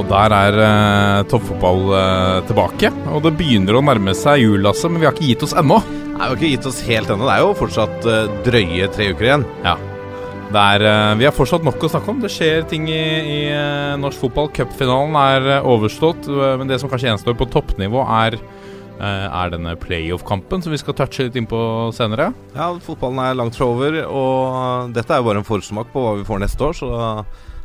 Og der er uh, toppfotball uh, tilbake. Og det begynner å nærme seg jul, Lasse, men vi har ikke gitt oss ennå. Nei, vi har ikke gitt oss helt ennå. Det er jo fortsatt uh, drøye tre uker igjen. Ja. Er, vi har fortsatt nok å snakke om. Det skjer ting i, i norsk fotball. Cupfinalen er overstått. Men det som kanskje gjenstår på toppnivå, er, er denne playoff-kampen som vi skal touche litt innpå senere. Ja, fotballen er langt fra over, og dette er jo bare en forsmak på hva vi får neste år. Så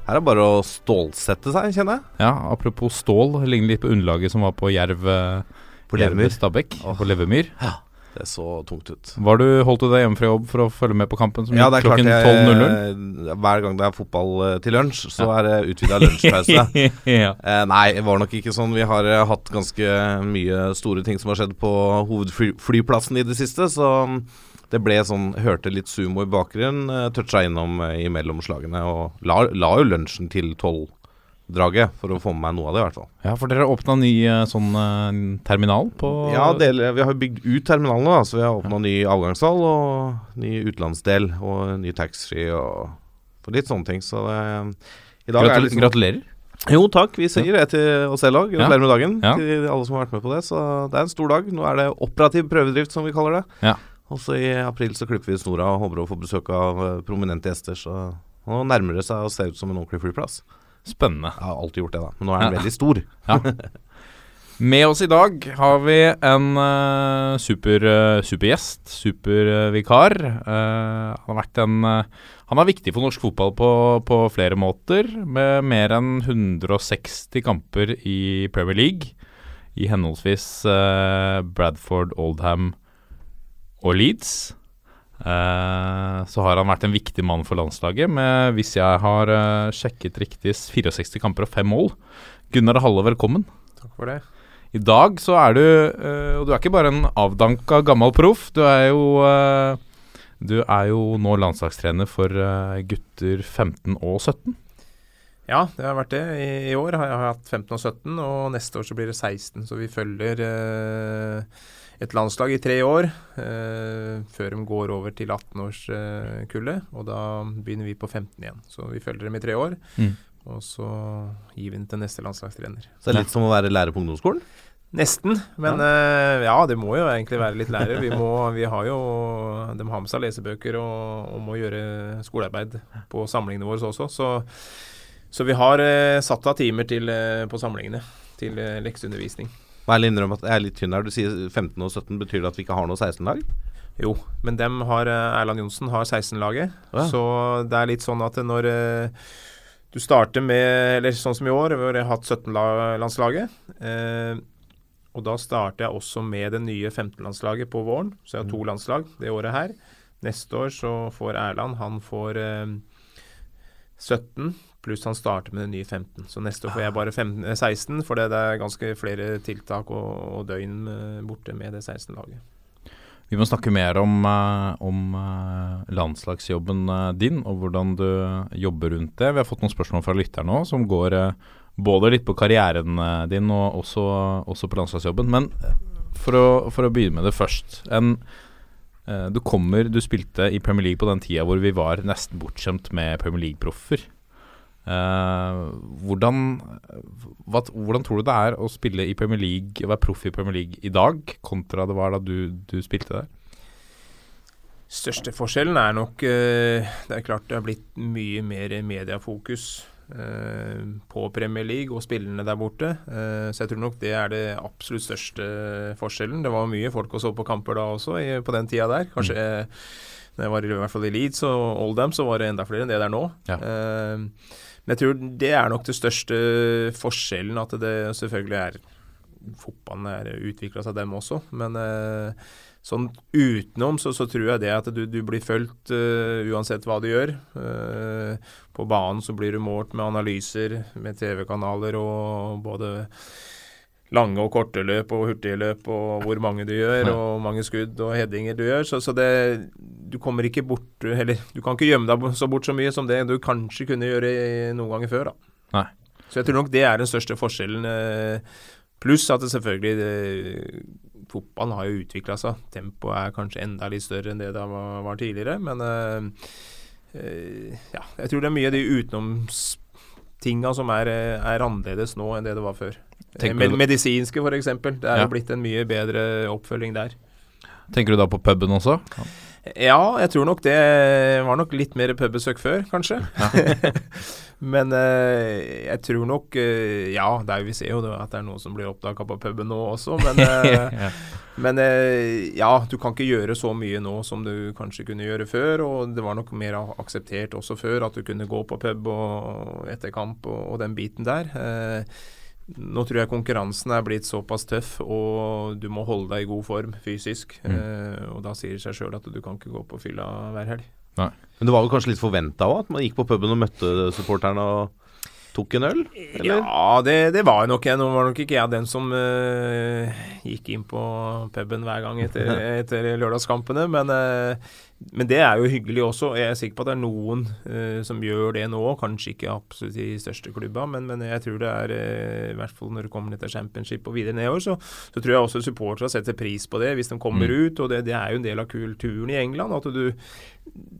her er det bare å stålsette seg, kjenner jeg. Ja, apropos stål. Ligner litt på underlaget som var på Jerv På Levermyr. Stabæk. Oh. På Levermyr. Ja, det så tungt ut. Var du, Holdt du deg hjemme fra jobb for å følge med på kampen som ja, gikk klokken 12.00? Hver gang det er fotball til lunsj, så ja. er det utvida lunsjpause. ja. eh, nei, det var nok ikke sånn. Vi har eh, hatt ganske mye store ting som har skjedd på hovedflyplassen i det siste, så det ble sånn Hørte litt sumo i bakgrunnen, uh, toucha innom uh, imellom slagene og la, la jo lunsjen til tolv-draget for å få med meg noe av det, i hvert fall. Ja, for dere har åpna ny uh, sånn terminal på Ja, del, vi har bygd ut terminalene, da, så vi har åpna ny avgangshall og ny utenlandsdel og ny taxfree og, og litt sånne ting. Så det, i dag Gratul er det liksom, Gratulerer. Jo, takk. Vi sier det til oss selv òg. Gratulerer ja. med dagen ja. til alle som har vært med på det. Så det er en stor dag. Nå er det operativ prøvedrift, som vi kaller det. Ja. Og så i april så klipper vi snora og håper å få besøk av uh, prominente gjester. Så nå nærmer det seg å se ut som en ordentlig flyplass. Spennende. Jeg har alltid gjort det, da. Men nå er den ja. veldig stor. Ja. Med oss i dag har vi en uh, super, uh, supergjest, supervikar. Uh, han har vært en Han er viktig for norsk fotball på, på, flere måter, med mer enn 160 kamper i Premier League. I henholdsvis Bradford, Oldham, og Leeds. Uh, så har han vært en viktig mann for landslaget med, hvis jeg har uh, sjekket riktig, 64 kamper og fem mål. Gunnar Halle, velkommen. Takk for det. I dag så er du uh, Og du er ikke bare en avdanka gammel proff. Du er jo Du er jo nå landslagstrener for gutter 15 og 17. Ja, det har vært det. I, I, år har jeg hatt 15 og 17, og neste år så blir det 16. Så vi følger et landslag i tre år eh, før de går over til 18-årskullet. Eh, og da begynner vi på 15 igjen. Så vi følger dem i tre år. Mm. Og så gir vi den til neste landslagstrener. Så det er litt som å være lærer på ungdomsskolen? Nesten. Men ja. Eh, ja. det må jo egentlig være litt lærer. Vi, må, vi har jo De har med seg lesebøker og, og må gjøre skolearbeid på samlingene våre også. Så, så vi har eh, satt av timer til, eh, på samlingene til eh, lekseundervisning. Må ærlig innrømme at jeg er litt tynn her. Du sier 15 og 17. Betyr det at vi ikke har noe 16-lag? Jo, men dem har eh, Erland Johnsen har 16-laget. Ja. Så det er litt sånn at når uh, du starter med Eller sånn som i år, hvor jeg har hatt 17-landslaget. Uh, eh, og da starter jeg også med det nye 15-landslaget på våren. Så jeg har to mm. landslag det året her. Neste år så får Erland Han får eh, 17 Pluss han starter med den nye 15. Så neste år får jeg bare 15, 16, for det er ganske flere tiltak og, og døgn eh, borte med det 16-laget. Vi må snakke mer om, uh, om uh, landslagsjobben din og hvordan du jobber rundt det. Vi har fått noen spørsmål fra lytterne òg som går både litt på karrieren din og også, også på landslagsjobben. Men for å, for å, begynne med det først. En, du kommer, du spilte i Premier League på den tida hvor vi var nesten bortskjemt med Premier League-proffer. Uh, hvordan, hva, hvordan, tror du det er å spille i Premier League, å være proff i Premier League i dag, kontra det var da du, du spilte der? Største forskjellen er nok uh, Det er klart det har blitt mye mer mediefokus uh, på Premier League og spillerne der borte. så jeg tror nok det er det absolutt største forskjellen. Det var mye folk og så på kamper da også, i, på den tida der. Kanskje mm. Når jeg var i hvert fall i Leeds og Oldham, så var det enda flere enn det der nå. Ja. Men jeg tror det er nok det største forskjellen, at det selvfølgelig er Fotballen er utvikla seg, dem også. Men eh, sånn utenom så, så, tror jeg det at du, du blir fulgt uh, uansett hva du gjør. Uh, på banen så blir du målt med analyser, med TV-kanaler og både lange og korte løp og hurtige løp og hvor mange du gjør, og hvor mange skudd og headinger du gjør. Så, så, det Du kommer ikke bort Eller du kan ikke gjemme deg så bort så mye som det du kanskje kunne gjøre noen ganger før, da. Nei. Så jeg tror nok det er den største forskjellen. Pluss at det selvfølgelig det, fotballen har jo utvikla seg. Tempoet er kanskje enda litt større enn det det var, var tidligere. Men øh, ja, jeg tror det er mye av de utenomstinga som er, er, annerledes nå enn det det var før. Med, medisinske, f.eks. Det er ja. jo blitt en mye bedre oppfølging der. Tenker du da på puben også? Ja, jeg tror nok det var nok litt mer pubbesøk før, kanskje. Ja. Men eh, jeg tror nok eh, Ja, er, vi ser jo at det er noen som blir oppdaga på puben nå også, men, eh, ja. men eh, ja, du kan ikke gjøre så mye nå som du kanskje kunne gjøre før. Og det var nok mer akseptert også før at du kunne gå på pub og etter kamp og, og den biten der. Eh, nå tror jeg konkurransen er blitt såpass tøff, og du må holde deg i god form fysisk. Mm. Eh, og da sier det seg sjøl at du kan ikke gå på fylla hver helg. Nei. Men det var vel kanskje litt forventa òg, at man gikk på puben og møtte supporterne og tok en øl? Eller? Ja, det, det var nok jeg. Nå var nok ikke jeg den som eh, gikk inn på puben hver gang etter, etter lørdagskampene, men uh, men det er jo hyggelig også. Jeg er sikker på at det er noen uh, som gjør det nå. Kanskje ikke absolutt de største klubba, men, men, jeg tror det er uh, i hvert fall når det kommer til championship og videre nedover, så, så tror jeg også supportere setter pris på det hvis de kommer mm. ut. og det, det, er jo en del av kulturen i England. at du,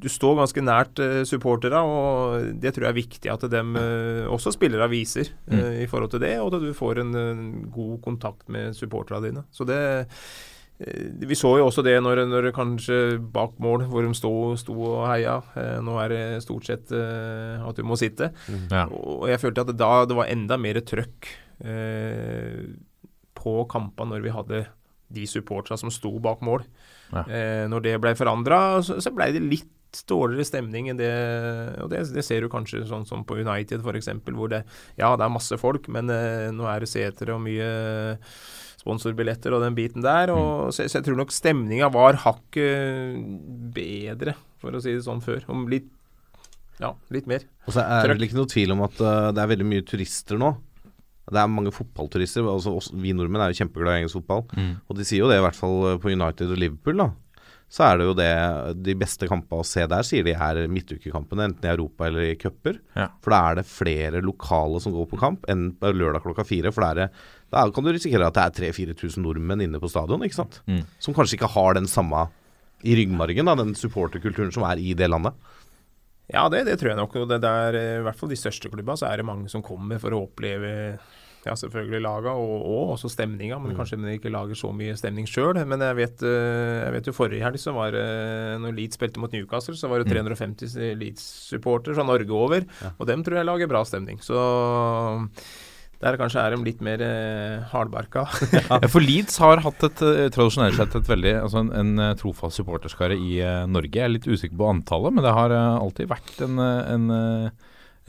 du står ganske nært uh, supporterne. og det tror jeg er viktig at de uh, også spillere viser mm. i forhold til det, og at du får en, en god kontakt med supporterne dine. Så det vi så jo også det når, når kanskje bak mål, hvor de sto, sto og heia. Eh, nå er det stort sett eh, at du må sitte. Mm. Ja. Og jeg følte at da det var enda mer trøkk eh, på kampene når vi hadde de supporterne som sto bak mål. Ja. Eh, når det ble forandra, så, så ble det litt dårligere stemning enn det Og det, det ser du kanskje sånn som på United f.eks., hvor det Ja, det er masse folk, men eh, nå er det setere og mye sponsorbilletter og den biten der. Og, mm. så, så, jeg tror nok stemninga var hakket bedre, for å si det sånn, før. Om litt ja, litt mer. Og så er det ikke noe tvil om at uh, det er veldig mye turister nå. Det er mange fotballturister. Altså, også, vi nordmenn er jo kjempeglade i engelsk fotball. Mm. Og de sier jo det, i hvert fall eh, på United og Liverpool. da så er det jo det De beste kampene å se der, sier de er midtukekampene, enten i Europa eller i cuper. Ja. For da er det flere lokale som går på kamp enn på lørdag klokka fire. For det er, da kan du risikere at det er 3000-4000 nordmenn inne på stadion, ikke sant. Mm. Som kanskje ikke har den samme i ryggmargen, da, den supporterkulturen som er i det landet. Ja, det, det tror jeg nok. Og det der, I hvert fall de største klubba, så er det mange som kommer for å oppleve ja, selvfølgelig laga, og, og også stemninga. Men mm. kanskje de ikke lager så mye stemning sjøl. Men jeg vet, eh, jeg vet, jo forrige helg, så var det når Leeds spilte mot Newcastle, så var det 350 mm. Leeds-supportere fra Norge over. Ja. Og dem tror jeg lager bra stemning. Så der kanskje er de litt mer eh, hardbarka. ja, for Leeds har hatt et uh, tradisjonelt sett et veldig, altså en, en trofast supporterskare i eh, Norge. Jeg er litt usikker på antallet, men det har alltid vært en, en,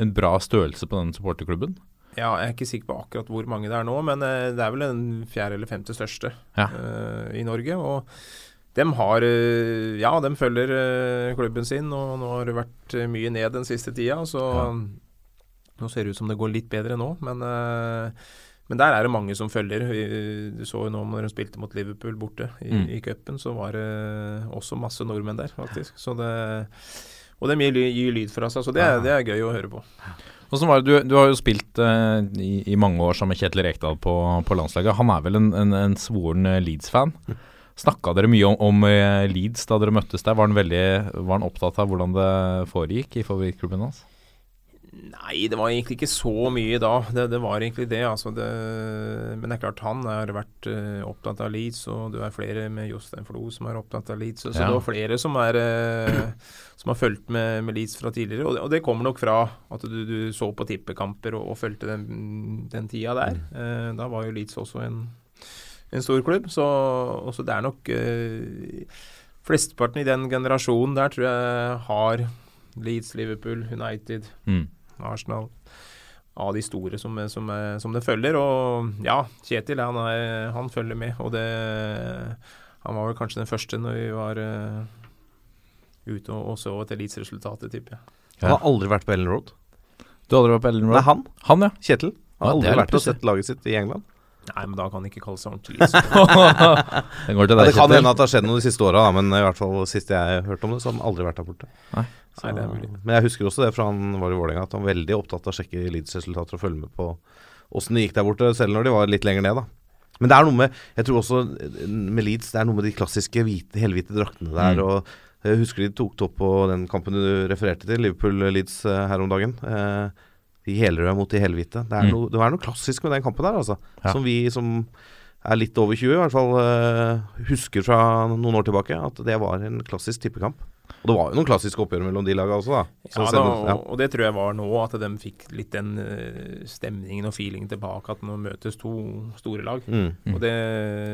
en, bra størrelse på den supporterklubben. Ja, Jeg er ikke sikker på akkurat hvor mange det er nå, men uh, det er vel den fjerde eller femte største ja. uh, i Norge. Og de har uh, Ja, de følger klubben sin, og nå har det vært mye ned den siste tida. Så ja. nå ser det ut som det går litt bedre nå, men, men der er det mange som følger. Du så jo nå når de spilte mot Liverpool borte i, mm. i cupen, så var det også masse nordmenn der, faktisk. Så det, og de gir, gir lyd fra seg, så det, det er gøy å høre på. Hvordan var det, du, du har jo spilt uh, i, i, mange år sammen med Kjetil Rekdal på, på landslaget. Han er vel en, en, en svoren uh, Leeds-fan. Snakka dere mye om, om uh, Leeds da dere møttes der? Var han, veldig, var han opptatt av hvordan det foregikk i favorittklubben hans? Nei, det var egentlig ikke så mye da. Det, det var egentlig det, altså. Det, men det er klart, han har vært uh, opptatt av Leeds, og det er flere med Jostein Flo som er opptatt av Leeds. Så, ja. så det var flere som, er, uh, som har fulgt med, med, Leeds fra tidligere. Og det, og det kommer nok fra at du, du så på tippekamper og, og fulgte den, den, tida der. Uh, da var jo Leeds også en, en stor klubb, så, også det er nok Flesteparten i den generasjonen der tror jeg har Leeds, Liverpool, United. Mm. Arsenal. Av de store som, som, som det følger. Og ja, Kjetil han, er, han følger med. Og det Han var vel kanskje den første når vi var uh, ute og, og så et eliteresultatet, tipper jeg. Han har aldri vært på Ellen Road. Du har aldri vært på Ellen Road? Nei, han. Han, ja. Kjetil. Han har Ja, aldri vært og sett laget sitt i England. Nei, men da kan han ikke kalle seg ordentlig Leeds. det, går til Ja, det kan hende at det har skjedd noe de siste åra, men i hvert fall sist jeg hørte om det, så har han aldri vært der borte. Nei, Så, Nei. Men jeg husker også det fra han var i Vålerenga, at han var veldig opptatt av å sjekke Leeds-resultater og følge med på åssen det gikk der borte, selv når de var litt lenger ned, da. Men det er noe med Jeg tror også med Leeds, det er noe med de klassiske hvite, helhvite draktene der. Mm. Og jeg husker de tok topp på den kampen du refererte til, Liverpool-Leeds eh, her om dagen. Eh, de helrøde mot de helhvite. Det Mm. det er noe klassisk med den kampen der, altså. Ja. Som vi som er litt over 20, i hvert fall eh, husker fra noen år tilbake. At det var en klassisk tippekamp. Og det var jo noen klassiske oppgjør mellom de laga også, da. Så Ja, da, og, ja. og det tror jeg var nå, at de fikk litt den eh, stemningen og feelingen tilbake, at nå møtes to store lag. Mm. Og det,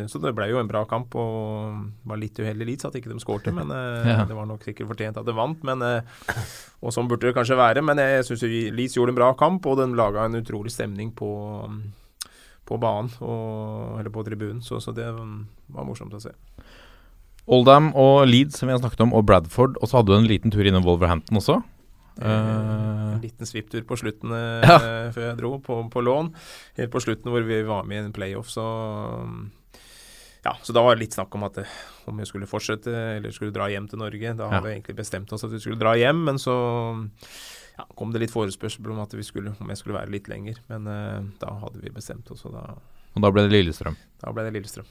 så det ble jo en bra kamp, og var litt uheldig Leeds at ikke de skårte, men eh, Ja. det var nok sikkert fortjent at de vant. Men, eh, og sånn burde det kanskje være, men jeg syns Leeds gjorde en bra kamp, og den laga en utrolig stemning på, på banen, og, eller på tribunen, så, så det mm, var morsomt å se. Oldham og Leeds, som vi har snakket om, og Bradford. Og så hadde du en liten tur innom Wolverhampton også. Eh, En liten svipptur på slutten eh, Ja. før jeg dro, på, på lån. Helt på slutten hvor vi var med i en playoff, så Ja, så da var det litt snakk om at om vi skulle fortsette eller skulle dra hjem til Norge. Da Ja. hadde vi egentlig bestemt oss at vi skulle dra hjem, men så ja, kom det litt forespørsel om at vi skulle, om jeg skulle være litt lenger. Men uh, da hadde vi bestemt oss, og da, og da ble det Lillestrøm. da ble det Lillestrøm.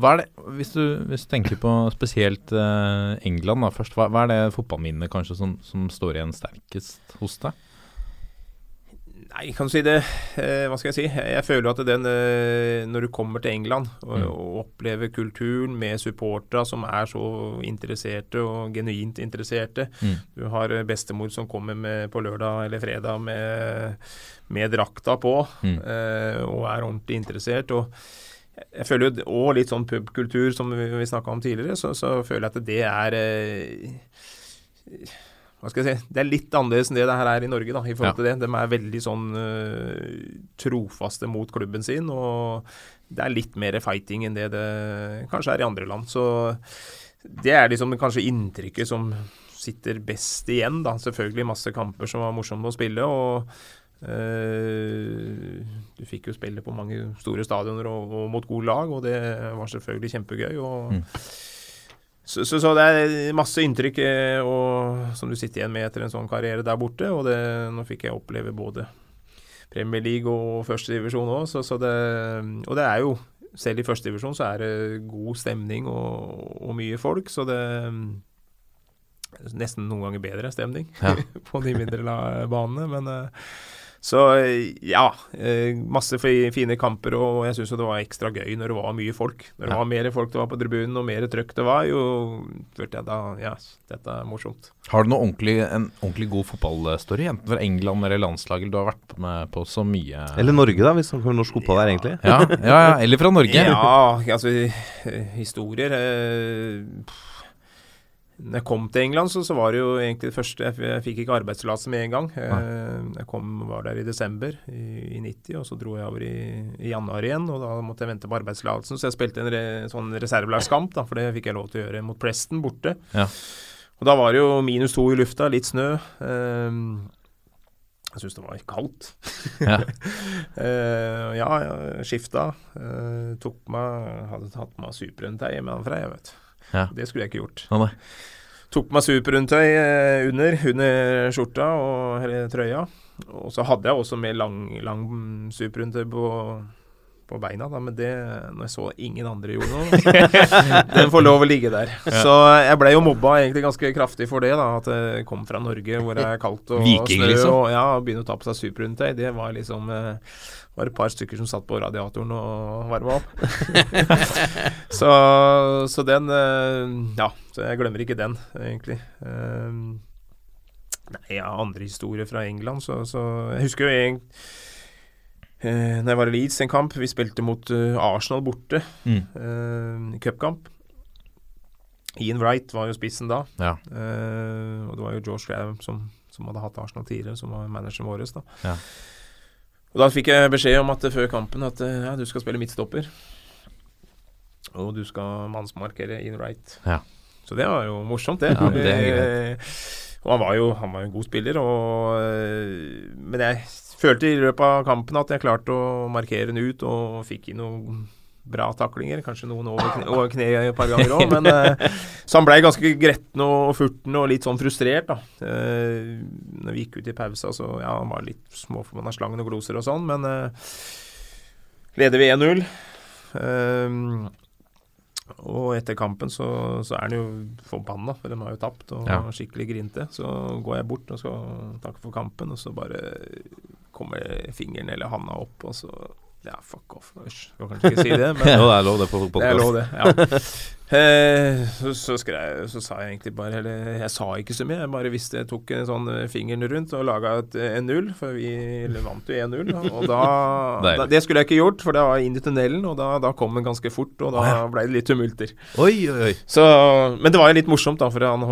Hva er det, hvis du, hvis du tenker på spesielt eh, England da først, hva, hva er det fotballminnet kanskje som, som står igjen sterkest hos deg? Nei, kan du si det eh, Hva skal jeg si? Jeg, føler at den eh, Når du kommer til England og, Mm. og opplever kulturen med supportere som er så interesserte og genuint interesserte Mm. Du har eh, bestemor som kommer med på lørdag eller fredag med, med drakta på Mm. eh, og er ordentlig interessert. og jeg- føler jo, Og litt sånn pubkultur som vi, vi snakka om tidligere, så, så føler jeg at det er eh, hva skal jeg si, Det er litt annerledes enn det det her er i Norge. da, i forhold til det. De er veldig sånn øh, trofaste mot klubben sin, og det er litt mer fighting enn det det kanskje er i andre land. Så det er liksom kanskje inntrykket som sitter best igjen. da, Selvfølgelig masse kamper som var morsomme å spille. og Du fikk jo spille på mange store stadioner og, og mot gode lag, og det var selvfølgelig kjempegøy. og Mm. så, så, så det er masse inntrykk eh, og, som du sitter igjen med etter en sånn karriere der borte. Og det, nå fikk jeg oppleve både Premier League og førstedivisjon òg, så, så det Og det er jo Selv i førstedivisjon så er det god stemning og, og mye folk, så det Nesten noen ganger bedre stemning Ja. på de mindre banene, men eh, så eh, ja, eh, masse fine kamper, og jeg syns det var ekstra gøy når det var mye folk. Når det Ja. var mer folk det var på tribunen, og mer trøkk det var, jo følte jeg da Ja, dette er morsomt. Har du noe ordentlig, en ordentlig god fotballstory, enten fra England eller landslaget? Du har vært med på så mye Eller Norge, da, hvis norsk fotball der egentlig. ja, ja, ja, eller fra Norge. Ja, altså historier eh. Når jeg kom til England, så, så var det jo egentlig det første Jeg, jeg fikk ikke arbeidstillatelse med en gang. Eh, Jeg kom, var der i desember i, i 90, og så dro jeg over i, i januar igjen. Og da måtte jeg vente på arbeidstillatelsen, så jeg spilte en re, sånn reservelagskamp, da, for det fikk jeg lov til å gjøre mot Preston borte. Ja. Og da var det jo minus to i lufta, litt snø. Um, jeg syns det var kaldt. Ja. uh, ja, jeg skifta. Uh, tok meg Hadde tatt meg superundertøy hjemmefra, jeg vet. Ja. Det skulle jeg ikke gjort. Å. Tok på meg superundertøy eh, under, under skjorta og eller trøya. Og så hadde jeg også med lang, lang superrundtøy på, på beina, da, men det når jeg så ingen andre gjorde noe Den får lov å ligge der. Så jeg ble jo mobba egentlig ganske kraftig for det, da, at jeg kom fra Norge hvor det er kaldt og Viking, snø liksom. og ja, begynne å ta på seg superrundtøy, Det var liksom eh, var et par stykker som satt på radiatoren og varma opp. så, så den eh, Ja, så jeg glemmer ikke den, egentlig. Eh, nei, ja, andre historier fra England, så, så Jeg husker jo en eh, Når jeg var i Leeds en kamp, vi spilte mot eh, Arsenal borte. Mm. Uh, Cupkamp. Ian Wright var jo spissen da. Ja. Eh, og det var jo George Graham som, som hadde hatt Arsenal tidligere, som var manageren vår. Da. Ja. Og da fikk jeg beskjed om at eh, før kampen at eh, ja, du skal spille midtstopper. Og du skal mannsmarkere in right. Ja. Så det var jo morsomt, det. Ja, det Eh, og han var jo han var en god spiller, og, eh, men jeg følte i løpet av kampen at jeg klarte å markere den ut og fikk inn noen bra taklinger. Kanskje noen over kne, over et par ganger òg, men eh, Så han blei ganske gretten og furten og litt sånn frustrert, da. Eh, når vi gikk ut i pausa, så ja, han var litt småforbanna slangen og gloser og sånn, men eh, leder vi 1-0. Eh, og etter kampen så, så er han jo forbanna, for de har jo tapt og Ja. skikkelig grinte. Så går jeg bort og skal takke for kampen, og så bare kommer fingeren eller handa opp, og så Ja, fuck off. Skal kanskje ikke si det, men det er lov, det, på det er lov, det. Ja. Eh, så, så, skrev, så sa jeg egentlig bare Eller jeg sa ikke så mye, jeg bare visste jeg tok en sånn eh, fingeren rundt og laga et eh, en null, for vi vant jo 1-0. Og da, da Det skulle jeg ikke gjort, for det var inn i tunnelen, og da, da kom den ganske fort, og da ble det litt tumulter. Oi, oi, oi. Så, men det var jo litt morsomt, da, for han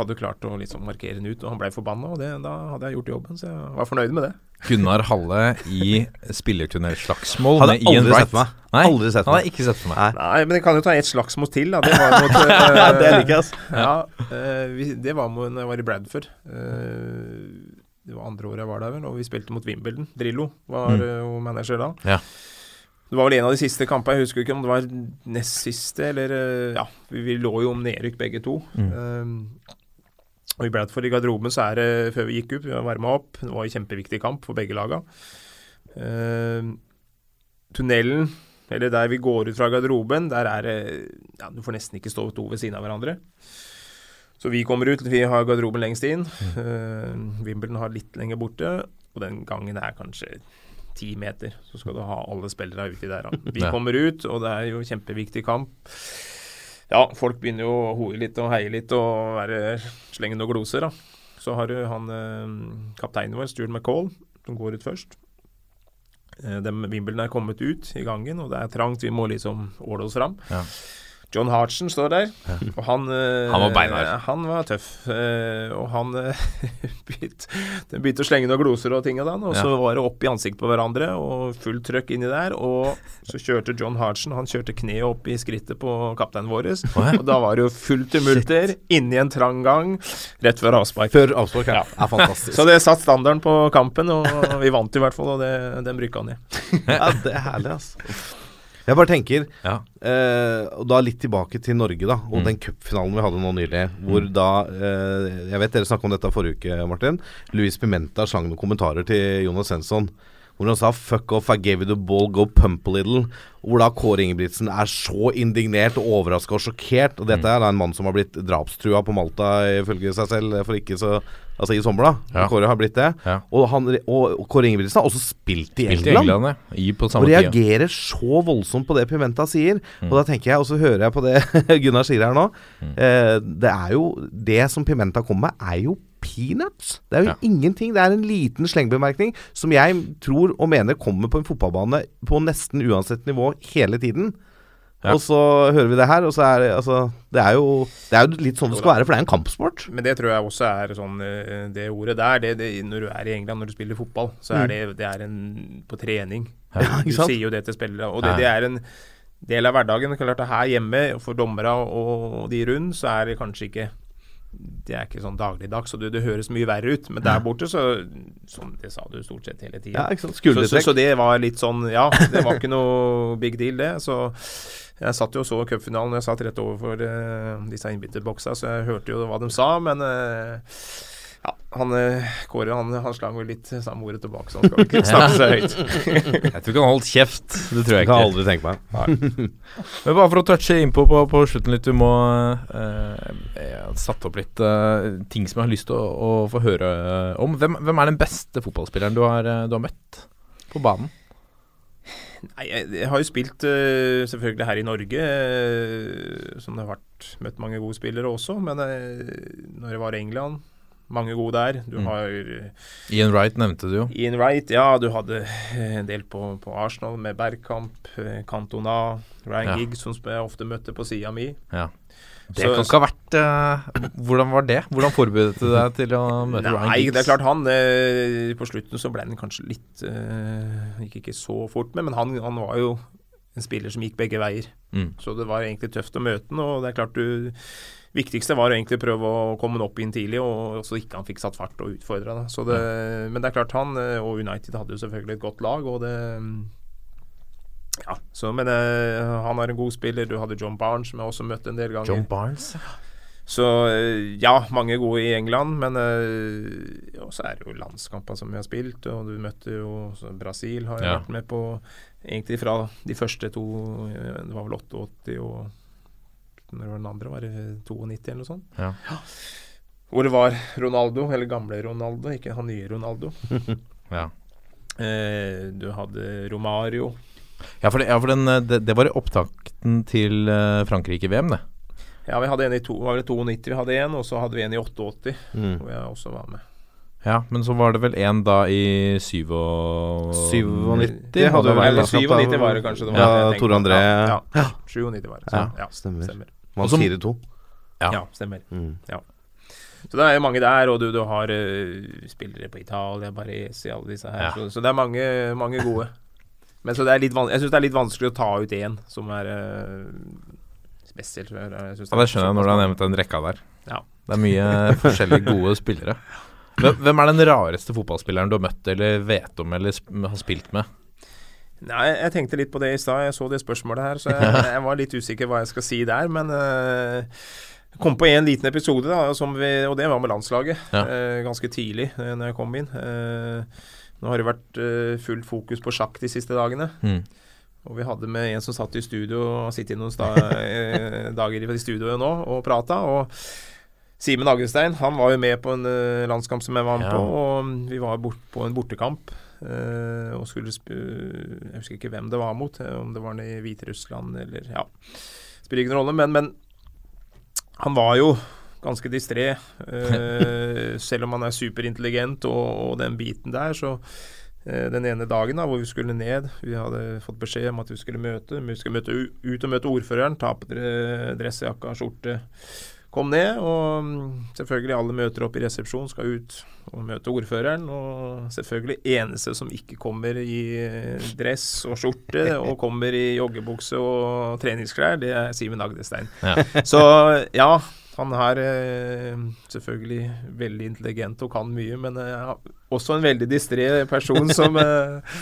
hadde klart å liksom markere den ut, og han ble forbanna, og det, da hadde jeg gjort jobben, så jeg var fornøyd med det. Gunnar Halle i spillertunnelslagsmål med Ian Wright. Nei, Aldri sett har meg. ikke sett for meg. Nei. Nei, men jeg kan jo ta ett slagsmål til, da. Det var mot øh, det liker jeg, altså. Ja, eh, vi, det var mot når jeg var i Bradford. Eh, det var andre året jeg var der, vel, og vi spilte mot Wimbledon. Drillo var Mm. eh, jo manager da. Ja. Det var vel en av de siste kampene, jeg husker ikke om det var nest siste, eller eh, Ja, vi, vi lå jo om nedrykk begge to. Mm. Eh, og i Bradford i garderoben så er det, før vi gikk opp, vi var varma opp, det var en kjempeviktig kamp for begge laga. Eh, tunnelen, eller der vi går ut fra garderoben, der er det ja, Du får nesten ikke stå to ved siden av hverandre. Så vi kommer ut, vi har garderoben lengst inn. Uh, Wimbledon har litt lenger borte, og den gangen er kanskje ti meter. Så skal du ha alle spillere uti der. Vi kommer ut, og det er jo kjempeviktig kamp. Ja, folk begynner jo å hoe litt og heie litt og være slenge noen gloser, da. Så har du han eh, kapteinen vår, Stuart McCall, som går ut først. Eh, Wimbledon er kommet ut i gangen, og det er trangt. Vi må liksom åle oss fram. Ja. John Hartsen står der, og han eh, Han var beinhard. Han var tøff. eh, og han eh, begynte, begynte å slenge noen gloser og ting og sånn, og så var det opp i ansiktet på hverandre og fullt trøkk inni der. Og så kjørte John Hartsen, Han kjørte kneet opp i skrittet på kapteinen vår. Og da var det jo fullt tumulter inni en trang gang rett før avspark. Før avspark, ja. er fantastisk. Så det satt standarden på kampen, og vi vant i hvert fall, og det, den han i. Ja, det er herlig, altså. Jeg bare tenker, Ja. eh, og da litt tilbake til Norge, da. Og Mm. den cupfinalen vi hadde nå nylig. Hvor da eh, Jeg vet dere snakka om dette forrige uke, Martin. Luis Pimenta sang noen kommentarer til Jonas Svensson. Hvor han sa 'fuck off, I gave you the ball, go pump a little'. Hvor da Kåre Ingebrigtsen er så indignert og overraska og sjokkert. Og dette er da en mann som har blitt drapstrua på Malta, ifølge seg selv, for ikke så Altså i sommer, da. Ja. Kåre har blitt det. Ja. Og, han, og Kåre Ingebrigtsen har også spilt i Spilt i England. England. I på Og reagerer så voldsomt på det Pimenta sier. Mm. Og da tenker jeg, og så hører jeg på det Gunnar sier her nå. Mm. Eh, det er jo Det som Pimenta kommer med, er jo peanuts. Det er jo Ja. ingenting. Det er en liten slengbemerkning som jeg tror og mener kommer på en fotballbane på nesten uansett nivå hele tiden. Ja. Og så hører vi det her, og så er det altså Det er jo, det er jo litt sånn det skal være, for det er en kampsport. Men det tror jeg også er sånn eh, Det ordet der, det, det, når du er i England, når du spiller fotball, så er det, det er en på trening. Ja, du sier jo det til spillere, og det, det er en del av hverdagen. Klart Her hjemme, for dommere og de rundt, så er det kanskje ikke det er ikke sånn dagligdags, så det, det høres mye verre ut. Men der borte, så Som det sa du stort sett hele tida. Ja? Så, så, så det var litt sånn Ja, det var ikke noe big deal, det. Så jeg satt jo og så cupfinalen, jeg satt rett overfor uh, disse innbytterboksa, så jeg hørte jo hva de sa, men eh, ja, han eh, Kåre han, han slang vel litt samme ordet tilbake, så han skal ikke snakke så høyt. Jeg tror ikke han holdt kjeft. Det tror jeg Jeg kan aldri tenke meg. Men bare for å touche innpå på, på slutten litt, du må eh, Jeg har satt opp litt eh, ting som jeg har lyst til å, å få høre eh, om. Hvem, hvem er den beste fotballspilleren du har, eh, du har møtt på banen? Nei, jeg, jeg har jo spilt uh, selvfølgelig her i Norge, uh, som det har vært møtt mange gode spillere også, men uh, når jeg var i England mange gode der. Du Mm. har Ian Wright nevnte du jo. Ian Wright, ja, du hadde en del på, på Arsenal med Bergkamp, eh, Cantona, Ryan Ja. Giggs, som jeg ofte møtte på sida mi. Ja. Det Så- kan ikke ha vært uh, Hvordan var det? Hvordan forberedte du deg til å møte Ryan Giggs? Nei, det er klart han eh, På slutten så ble han kanskje litt eh, Gikk ikke så fort med, men han, han var jo en spiller som gikk begge veier. Mm. Så det var egentlig tøft å møte han, og det er klart du Viktigste var å egentlig prøve å komme han opp inn tidlig, og så ikke han fikk satt fart og utfordra. Men det er klart, han eh, og United hadde jo selvfølgelig et godt lag, og det Ja, så men eh, han er en god spiller. Du hadde John Barnes, som jeg også møtte en del ganger. John Barnes. Så eh, ja, mange gode i England, men ja, så er det jo landskamper som vi har spilt, og du møtte jo Brasil, har jeg Ja. vært med på egentlig fra de første to Det var vel 88 og Når var den andre? Var det 92 eller noe sånt? Ja. Hvor det var Ronaldo, eller gamle Ronaldo, ikke han nye Ronaldo. Ja. Eh, du hadde Romario. Ja, for, det, ja, for den, eh, det, det var opptakten til eh, Frankrike-VM, det. Ja, vi hadde en i to, var det 92 vi hadde en, og så hadde vi en i 88, Mm. hvor jeg også var med. Ja, men så var det vel en da i 97 97 Det hadde var vel, eller landskamp, 97 var det kanskje. Det var Ja, Tore. André. Ja, ja. 97 var det. Så, Ja, ja, stemmer. stemmer. Vant sier det 4-2. Ja. Ja, stemmer. Mm. Så det er mange der, og du, du har uh, spillere på Italia, Baresi, alle disse her. Ja. Så, så det er mange, mange gode. Men så det er litt van jeg syns det er litt vanskelig å ta ut én som er uh, spesielt. Jeg synes Ja, Det skjønner jeg når du har nevnt den rekka der. Ja. Det er mye forskjellige gode spillere. Hvem er den rareste fotballspilleren du har møtt eller vet om eller sp har spilt med? Nei, jeg tenkte litt på det i stad. Jeg så det spørsmålet her, så jeg, jeg var litt usikker hva jeg skal si der. Men eh, jeg kom på en liten episode, da, som vi, og det var med landslaget. Ja. Uh, ganske tidlig uh, når jeg kom inn. Uh, nå har det vært uh, fullt fokus på sjakk de siste dagene. Mm. Og vi hadde med en som satt i studio og har sittet noen dager i studioet nå og prata. Og Simen Agestein han var jo med på en uh, landskamp som jeg var med Ja. på. Og vi var bort på en bortekamp. Eh, og skulle sp Jeg husker ikke hvem det var mot, eh, om det var i Hviterussland eller Ja. Spiller ikke noen rolle, men, men han var jo ganske distré. eh, selv om han er superintelligent og, og den biten der, så eh, den ene dagen da, hvor vi skulle ned Vi hadde fått beskjed om at vi skulle møte. Vi skulle møte ut og møte ordføreren. Ta på dre- dressjakka, skjorte. Kom ned, og mm, selvfølgelig alle møter opp i resepsjon, skal ut og møte ordføreren. Og selvfølgelig eneste som ikke kommer i dress og skjorte, og kommer i joggebukse og treningsklær, det er Simen Agdestein. Ja. Så ja, han er eh, selvfølgelig veldig intelligent og kan mye, men eh, også en veldig distré person som, eh,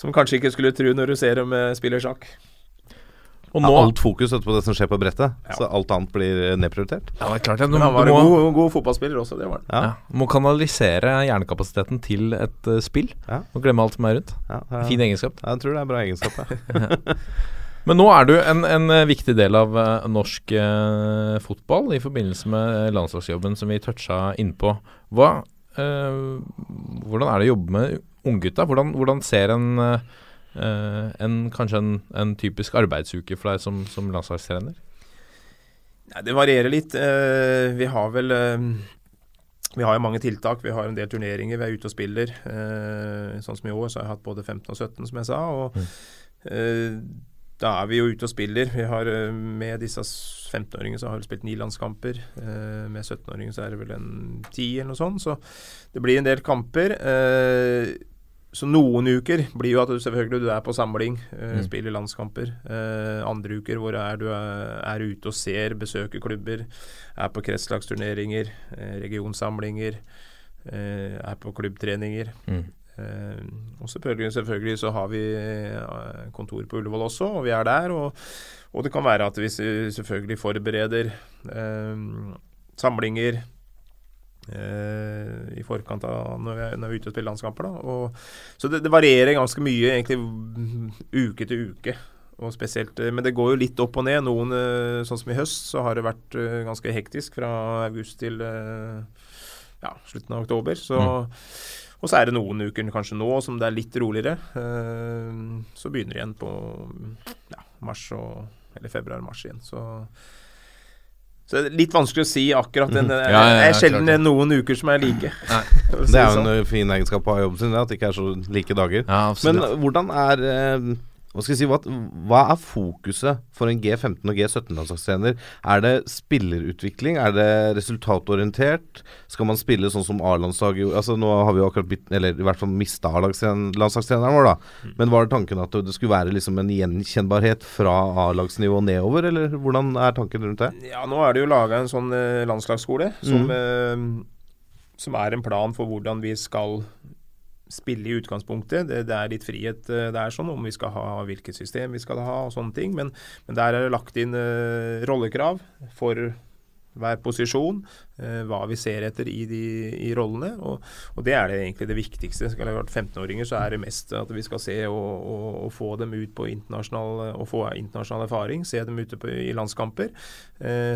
som kanskje ikke skulle tro når du ser dem spiller spille sjakk. Og Ja, nå alt fokus på det som skjer på brettet, Ja. så alt annet blir nedprioritert. Ja, det er klart det. Du, Men han var du en god, god fotballspiller også, det var han. Ja. ja, må kanalisere hjernekapasiteten til et uh, spill. Ja. Og glemme alt som er rundt. Ja, ja. Fin egenskap. Jeg tror det er bra egenskap. Ja. Men nå er du en, en eh, viktig del av uh, norsk uh, fotball i forbindelse med eh, landslagsjobben som vi toucha innpå. Hva, eh, hvordan er det å jobbe med unggutta? Hvordan, hvordan ser en, eh, eh, kanskje en, en typisk arbeidsuke for deg som, som landslagstrener? Nei, det varierer litt. Eh, vi har vel eh, Vi har jo mange tiltak. Vi har en del turneringer. Vi er ute og spiller. Sånn som i år, så har jeg hatt både 15 og 17, som jeg sa. Og eh, da er vi jo ute og spiller. Vi har Med disse 15-åringene så har vi spilt ni landskamper. Med 17-åringene så er det vel en ti eller noe sånt. Så det blir en del kamper. Eh, så noen uker blir jo at du selvfølgelig du er på samling, uh, spiller landskamper. Uh, andre uker hvor er du er, er ute og ser, besøker klubber, er på kretslagsturneringer, uh, regionsamlinger, eh, er på klubbtreninger. Mm. Eh, og selvfølgelig, selvfølgelig så har vi eh, kontor på Ullevål også, og vi er der. Og, og det kan være at vi selvfølgelig forbereder eh, samlinger eh, i forkant av når vi, er, når vi er ute og spiller landskamper. Da. Og, så det, det varierer ganske mye egentlig mm, uke til uke. Og spesielt, eh, men det går jo litt opp og ned. Noen, eh, sånn som i høst, så har det vært eh, ganske hektisk fra august til eh, ja, slutten av oktober. Så, Og så er det noen uker kanskje nå som det er litt roligere. Eh, så begynner det igjen på ja, mars og, eller februar-mars igjen. Så, så det er litt vanskelig å si akkurat den. mm. Ja, ja, ja, det er sjelden klart noen uker som er like. Det er jo sånn. en fin egenskap av jobben sin, det, at det ikke er så like dager. Ja, Men hvordan er eh, hva skal jeg si, hva, hva, er fokuset for en G15- og G17-landslagstrener? Er det spillerutvikling? Er det resultatorientert? Skal man spille sånn som A-landslaget altså Nå har vi jo akkurat blitt, eller i hvert fall mista A-landslagstreneren vår, da. Mm. Men var det tanken at det skulle være liksom en gjenkjennbarhet fra A-lagsnivå nedover, eller hvordan er tanken rundt det? Ja, nå er det jo laga en sånn eh, landslagsskole som, mm. eh, som er en plan for hvordan vi skal spille i utgangspunktet. Det, det, er litt frihet uh, det er sånn om vi skal ha hvilket system vi skal ha og sånne ting. Men, men der er det lagt inn uh, rollekrav for hver posisjon, uh, hva vi ser etter i, de, i rollene. Og, og, det er det egentlig det viktigste. Skal det ha vært 15-åringer, så er det mest at vi skal se og, og, og, få dem ut på internasjonal og få internasjonal erfaring. Se dem ute på, i landskamper.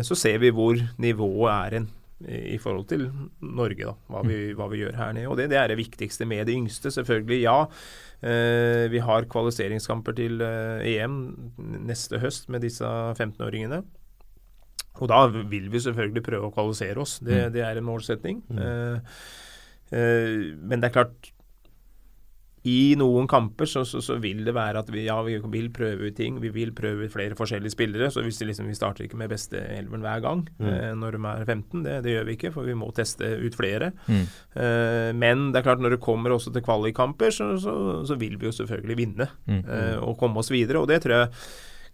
så ser vi hvor nivået er en i forhold til Norge, da, hva vi, mm. hva vi gjør her nede. Og det, det, er det viktigste med de yngste. Selvfølgelig, ja. Eh, vi har kvalifiseringskamper til eh, EM neste høst med disse 15-åringene. Og da vil vi selvfølgelig prøve å kvalifisere oss. Det, mm. det er en målsetning. Mm. Eh, eh men det er klart i noen kamper så, så, så, vil det være at vi, ja, vi vil prøve ut ting. Vi vil prøve ut flere forskjellige spillere. så hvis liksom, Vi starter ikke med beste elveren hver gang mm. eh, når de er 15. Det, det, gjør vi ikke, for vi må teste ut flere. Mm. Eh, men det er klart når det kommer også til kvalikkamper, så, så, vil vi jo selvfølgelig vinne mm. eh, og komme oss videre. og det tror jeg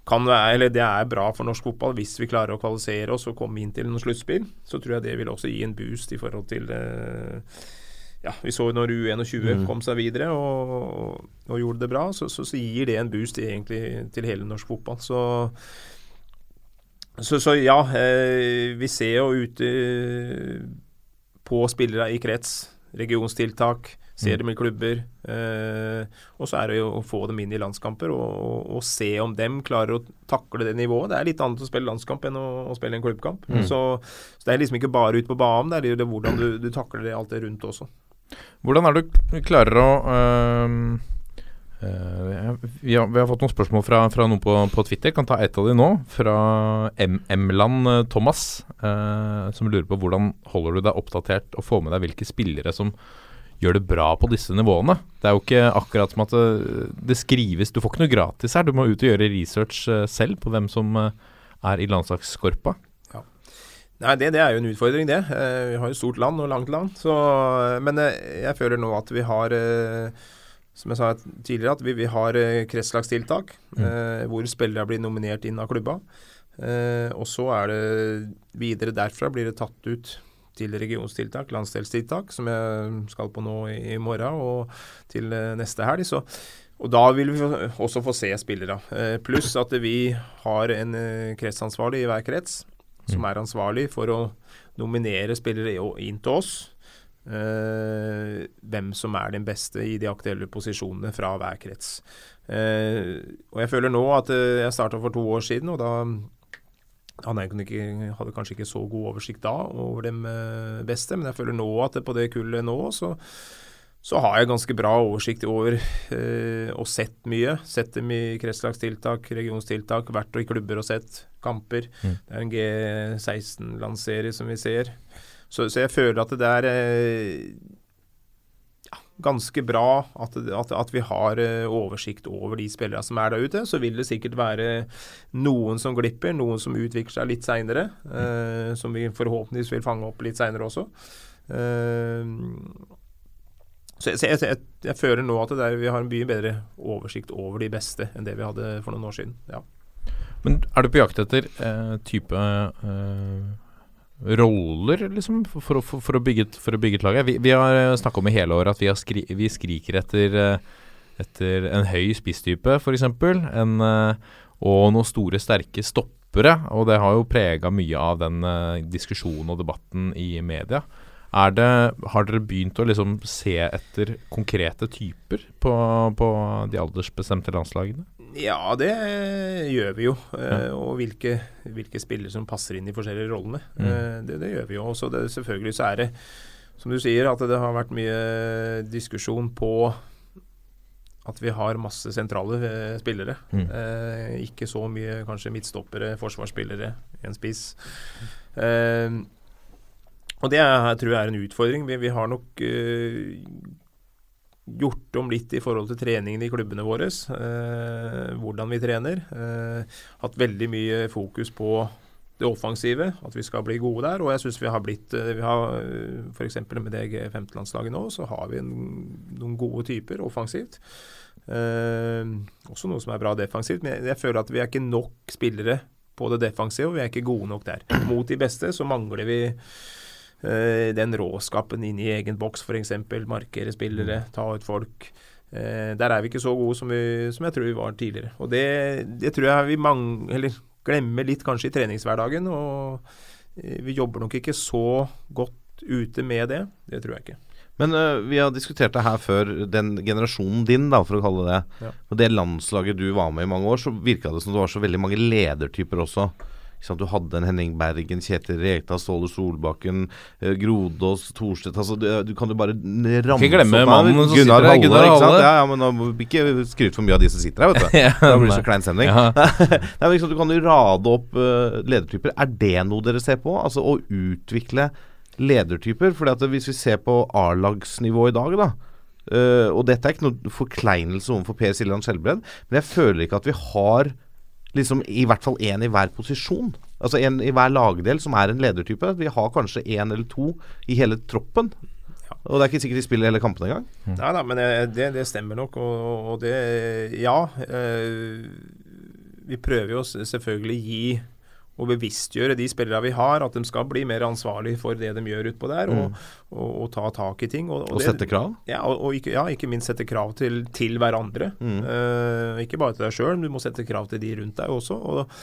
kan være, eller Det er bra for norsk fotball hvis vi klarer å kvalifisere oss og komme inn til noen sluttspill. Så tror jeg det vil også gi en boost i forhold til eh, ja, vi så jo når U21 mm. kom seg videre og, og, gjorde det bra, så, så, så, gir det en boost egentlig til hele norsk fotball. Så, så, så ja, eh, vi ser jo ute på spillere i krets, regionstiltak, ser mm. dem i klubber. Eh, og så er det jo å få dem inn i landskamper og, og, og, se om dem klarer å takle det nivået. Det er litt annet å spille landskamp enn å, å spille en klubbkamp. Mm. Så, det er liksom ikke bare ut på banen, det er det hvordan du, du takler det alt det rundt også. Hvordan er det du klarer å øh, øh, vi, har, vi, har, fått noen spørsmål fra, fra noen på, på, Twitter. Kan ta ett av de nå. Fra M-land øh, Thomas, øh, som lurer på hvordan holder du deg oppdatert og får med deg hvilke spillere som gjør det bra på disse nivåene. Det er jo ikke akkurat som at det, det skrives Du får ikke noe gratis her. Du må ut og gjøre research selv på hvem som er i landslagskorpa. Nei, det, det, er jo en utfordring, det. Eh, vi har jo stort land og langt land. Så, men eh, jeg føler nå at vi har eh, som jeg sa tidligere, at vi, vi har kretslagstiltak mm. hvor spillere blir nominert inn av klubba. Og så er det videre derfra blir det tatt ut til regionstiltak, landsdelstiltak, som jeg skal på nå i, morgen og til neste helg. Så, og da vil vi også få se spillere. Pluss at vi har en kretsansvarlig i hver krets som er ansvarlig for å nominere spillere inn til oss. Uh, hvem som er den beste i de aktuelle posisjonene fra hver krets. Uh, og jeg føler nå at uh, jeg starta for to år siden, og da jeg ikke, hadde kanskje ikke så god oversikt da over dem beste, men jeg føler nå at det på det kullet nå så så har jeg ganske bra oversikt over eh, og sett mye. Sett dem i kretslagstiltak, regionstiltak, vært i klubber og sett kamper. Mm. Det er en G16-landsserie som vi ser. Så, så, jeg føler at det er eh, ja, ganske bra at, at, at vi har eh, oversikt over de spillerne som er der ute. Så vil det sikkert være noen som glipper, noen som utvikler seg litt seinere. Eh, som vi forhåpentligvis vil fange opp litt seinere også. Eh, så, jeg, jeg, jeg, føler nå at der, vi har en mye bedre oversikt over de beste enn det vi hadde for noen år siden. Ja. Men er du på jakt etter eh, type eh, roller, liksom, for, for, for, å bygge, for å bygge et lag? Vi, vi har eh, snakka om i hele året at vi, skri, vi skriker etter, eh, etter, en høy spisstype, f.eks. Eh, og noen store, sterke stoppere. Og det har jo prega mye av den diskusjonen og debatten i media. Det, har dere begynt å liksom se etter konkrete typer på, på de aldersbestemte landslagene? Ja, det gjør vi jo. Ja. Eh, og hvilke, hvilke, spillere som passer inn i forskjellige rollene. Mm. Eh, det, det, gjør vi jo. Så det, selvfølgelig så er det, som du sier, at det har vært mye diskusjon på at vi har masse sentrale eh, spillere. Mm. Eh, ikke så mye kanskje midtstoppere, forsvarsspillere, en spiss. Eh, og det er, tror jeg er en utfordring. Vi, vi har nok uh, gjort om litt i forhold til treningen i klubbene våre. Eh, hvordan vi trener. Eh, hatt veldig mye fokus på det offensive, at vi skal bli gode der. Og jeg syns vi har blitt vi har F.eks. med det G15-landslaget nå, så har vi en, noen gode typer offensivt. Også noe som er bra defensivt. Men jeg, jeg føler at vi er ikke nok spillere på det defensive, og vi er ikke gode nok der. Mot de beste så mangler vi den råskapen inn i egen boks, f.eks. Markere spillere, ta ut folk. Eh, der er vi ikke så gode som, vi, som jeg tror vi var tidligere. Og det, det tror jeg vi mang, glemmer litt kanskje i treningshverdagen. Og eh, vi jobber nok ikke så godt ute med det. Det tror jeg ikke. Men uh, vi har diskutert det her før. Den generasjonen din, da, for å kalle det det. Ja. Og det landslaget du var med i mange år, så virka det som det var så veldig mange ledertyper også. Du hadde en Henning Bergen, Kjetil Rekdal, Ståle Solbakken, eh, Grodås, Thorstvedt altså, du, du, kan jo bare ramse Ikke glemme mannen som Gunnar sitter der. Gunnar Halle. Ja, ja, men nå må vi ikke skryte for mye av de som sitter her, vet du. ja, da blir det så klein stemning. Ja. Nei, liksom, du kan jo rade opp uh, ledertyper. Er det noe dere ser på? Altså å utvikle ledertyper? Fordi at Hvis vi ser på A-lagsnivå i dag, da uh, Og dette er ikke noe forkleinelse overfor Per Siljan Skjelbred, men jeg føler ikke at vi har liksom i hvert fall én i hver posisjon. Altså en i hver lagdel som er en ledertype. Vi har kanskje én eller to i hele troppen. Og det er ikke sikkert de spiller hele kampene engang. Mm. Nei da, men det, det, stemmer nok. Og, og det Ja. Øh, vi prøver jo selvfølgelig å gi og bevisstgjøre de spillere vi har, at de skal bli mer ansvarlig for det de gjør utpå der, og, mm. og, og, ta tak i ting. Og, og sette krav? Ja, og, ikke, ja, ikke, minst sette krav til, til hverandre. Mm. Uh, ikke bare til deg sjøl, du må sette krav til de rundt deg også. Og,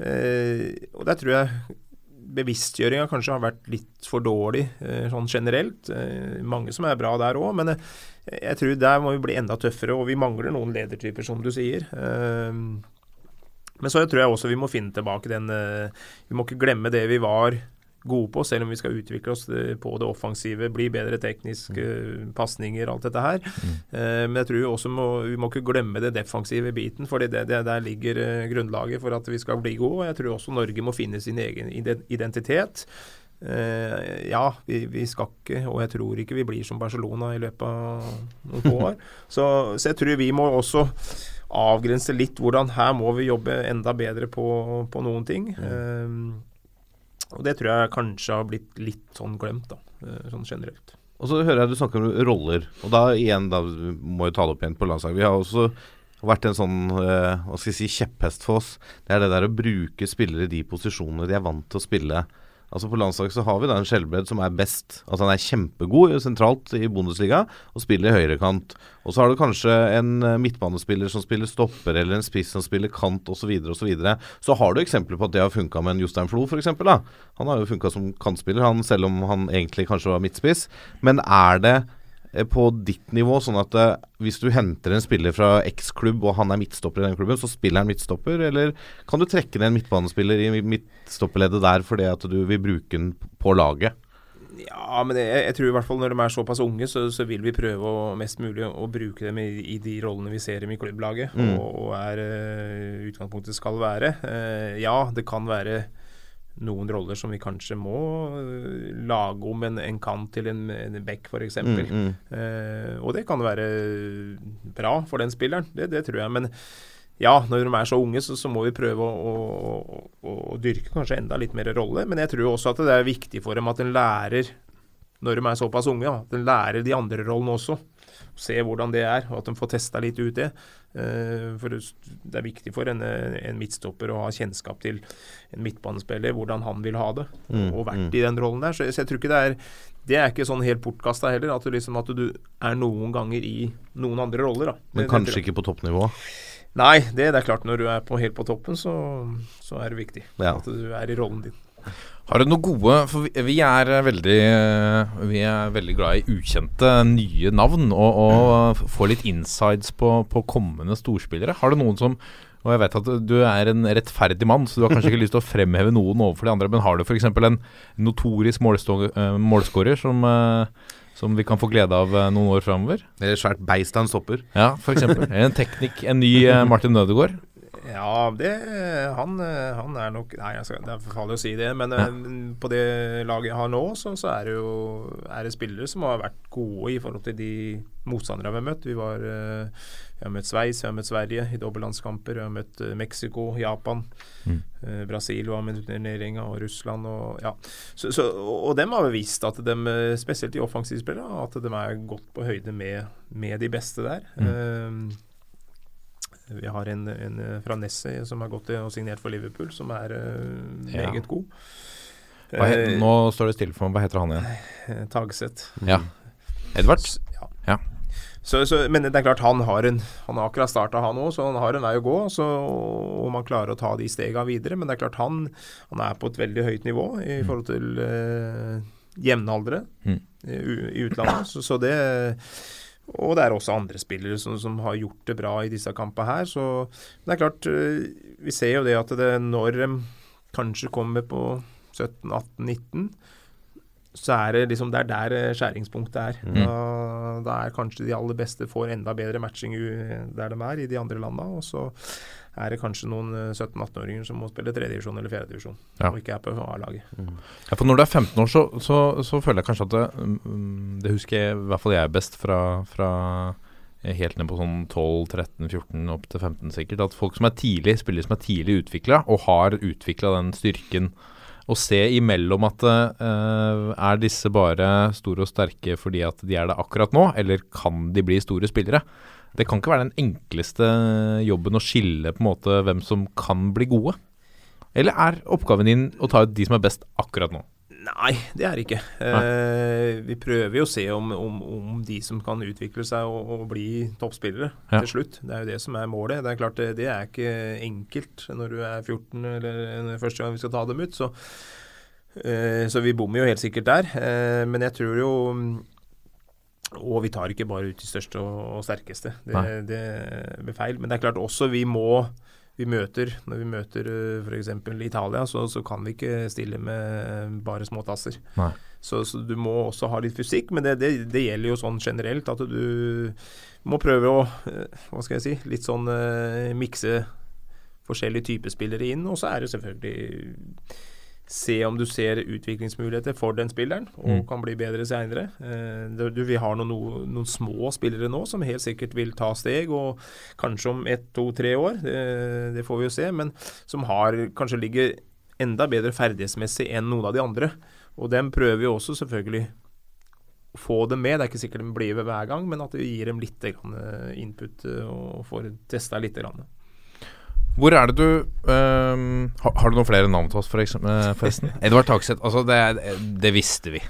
uh, og der tror jeg bevisstgjøringa kanskje har vært litt for dårlig uh, sånn generelt. mange som er bra der òg, men jeg tror der må vi bli enda tøffere. Og vi mangler noen ledertyper, som du sier. Uh, men så tror jeg også vi må finne tilbake den eh, Vi må ikke glemme det vi var gode på, selv om vi skal utvikle oss eh, på det offensive, bli bedre teknisk, mm. pasninger, alt dette her. Mm. Men jeg tror også må, vi må ikke glemme det defensive biten, for det, det, der ligger grunnlaget for at vi skal bli gode. og Jeg tror også Norge må finne sin egen identitet. ja, vi, vi, skal ikke, og jeg tror ikke vi blir som Barcelona i løpet av noen få år. Så, så jeg tror vi må også avgrense litt hvordan her må vi jobbe enda bedre på, på noen ting. Mm. Um, og det tror jeg kanskje har blitt litt sånn glemt, da, eh, sånn generelt. Og så hører jeg du snakker om roller, og da igjen, da må jeg ta det opp igjen på landslaget. Vi har også vært en sånn uh, hva skal jeg si, kjepphest for oss. Det er det der å bruke spillere i de posisjonene de er vant til å spille. Altså På landslaget så har vi da en Skjelbred som er best. Altså Han er kjempegod sentralt i Bundesliga og spiller i høyrekant. Og så har du kanskje en eh, midtbanespiller som spiller stopper, eller en spiss som spiller kant osv. Så, videre, og så, videre. så har du eksempler på at det har funka med en Jostein Flo f.eks. Han har jo funka som kantspiller, han, selv om han egentlig kanskje var midtspiss. Men er det på ditt nivå, sånn at uh, hvis du henter en spiller fra X-klubb, og han er midtstopper i den klubben, så spiller han midtstopper? Eller kan du trekke ned en midtbanespiller i midtstopperleddet der fordi at du vil bruke den på laget? Ja, men jeg, jeg, tror i hvert fall når de er såpass unge, så, så vil vi prøve å, mest mulig å bruke dem i, i, de rollene vi ser dem i klubblaget, mm. og, og, er uh, utgangspunktet skal være. Ja, det kan være noen roller som vi kanskje må uh, lage om en, en kant til en, en back, f.eks. Mm, mm. Eh, og det kan være bra for den spilleren, det, det, tror jeg. Men ja, når de er så unge, så, så må vi prøve å, å, å, å, dyrke kanskje enda litt mer rolle. Men jeg tror også at det er viktig for dem at en lærer, når de er såpass unge, at en lærer de andre rollene også se hvordan det er, og at de får testa litt ut det. Uh, for Det er viktig for en, en, midtstopper å ha kjennskap til en midtbanespiller, hvordan han vil ha det, mm, og vært mm. i den rollen der. Så, så, jeg tror ikke det er Det er ikke sånn helt bortkasta heller, at du, liksom, at du er noen ganger i noen andre roller. Da. Men kanskje ikke på toppnivå? Nei, det, det, er klart. Når du er på, helt på toppen, så, så er det viktig ja. at du er i rollen din. Har du noe gode For vi er veldig Vi er veldig glad i ukjente, nye navn. Og, og få litt insides på, på, kommende storspillere. Har du noen som Og jeg vet at du er en rettferdig mann, så du har kanskje ikke lyst til å fremheve noen overfor de andre, men har du f.eks. en notorisk eh, målskårer som eh, som vi kan få glede av eh, noen år framover? Eller svært beist av en stopper. Ja, f.eks. En teknikk, en ny Martin Nødegaard. Ja, det han, han er nok Nei, jeg skal, det er forferdelig å si det, men ja. på det laget jeg har nå, så, så, er det jo er det spillere som har vært gode i forhold til de motstandere vi har møtt. Vi, var, vi har møtt Sveits, vi har møtt Sverige i dobbeltlandskamper, vi har møtt Mexico, Japan, mm. Brasil var med turneringa, og Russland og ja. Så, så, og dem har visst at de, spesielt de offensive spillerne, at de er godt på høyde med, med de beste der. Mm. Uh, vi har en, en eh, fra Nesset som har gått og signert for Liverpool, som er uh, meget ja. god. Heter, nå står det stille for meg. Hva heter han igjen? Tagseth. Ja. Edvard? Ja. ja. Så, så, men det er klart, han har, en, han har akkurat starta, han òg, så han har en vei å gå. Så, og man klarer å ta de stega videre. Men det er klart, han, han er på et veldig høyt nivå i mm. forhold til uh, jevnaldrende mm. i, i, utlandet. Så, så det og det er også andre spillere som, som, har gjort det bra i disse kampene her. Så det er klart, eh, vi ser jo det at det når de kanskje kommer på 17-18-19, så er det liksom det er der eh, skjæringspunktet er. Mm. Da, da, er kanskje de aller beste får enda bedre matching der de er, i de andre landa. Og så er det kanskje noen 17-18-åringer eh, som må spille tredjedivisjon eller fjerdedivisjon, ja. og ikke er på A-laget. Mm. Ja, for når du er 15 år, så, så, så føler jeg kanskje at det, mm, det husker jeg i hvert fall jeg best fra, fra helt ned på sånn 12-13-14 opp til 15 sikkert, at folk som er tidlig, spillere som er tidlig utvikla, og har utvikla den styrken å se imellom at uh, er disse bare store og sterke fordi at de er det akkurat nå, eller kan de bli store spillere? Det kan ikke være den enkleste jobben å skille på en måte hvem som kan bli gode? Eller er oppgaven din å ta ut de som er best akkurat nå? Nei, det er det ikke. Eh, vi prøver jo å se om, om, om, de som kan utvikle seg og, og bli toppspillere ja. til slutt. Det er jo det som er målet. Det er klart det, det, er ikke enkelt når du er 14 eller første gang vi skal ta dem ut. Så, eh, så vi bommer jo helt sikkert der. Eh, men jeg tror jo og vi tar ikke bare ut de største og, sterkeste. Det, det, blir feil. Men det er klart også vi må vi møter, Når vi møter uh, f.eks. Italia, så, så, kan vi ikke stille med bare småtasser. Så, så, du må også ha litt fysikk, men det, det, det, gjelder jo sånn generelt at du må prøve å uh, Hva skal jeg si Litt sånn uh, mikse forskjellige typer spillere inn. Og så er det selvfølgelig se om du ser utviklingsmuligheter for den spilleren, og mm. kan bli bedre seinere. Eh, vi har noen, noen, små spillere nå som helt sikkert vil ta steg, og kanskje om ett, to, tre år, det, det, får vi jo se, men som har kanskje ligger enda bedre ferdighetsmessig enn noen av de andre. Og dem prøver vi også selvfølgelig å få dem med. Det er ikke sikkert de blir ved hver gang, men at vi gir dem litt input eh, og får testa litt. Grann. Hvor er det du um, har, har, du noen flere navn til oss, for eksempel, eh, forresten? Edvard Takseth. Altså, det, det, visste vi.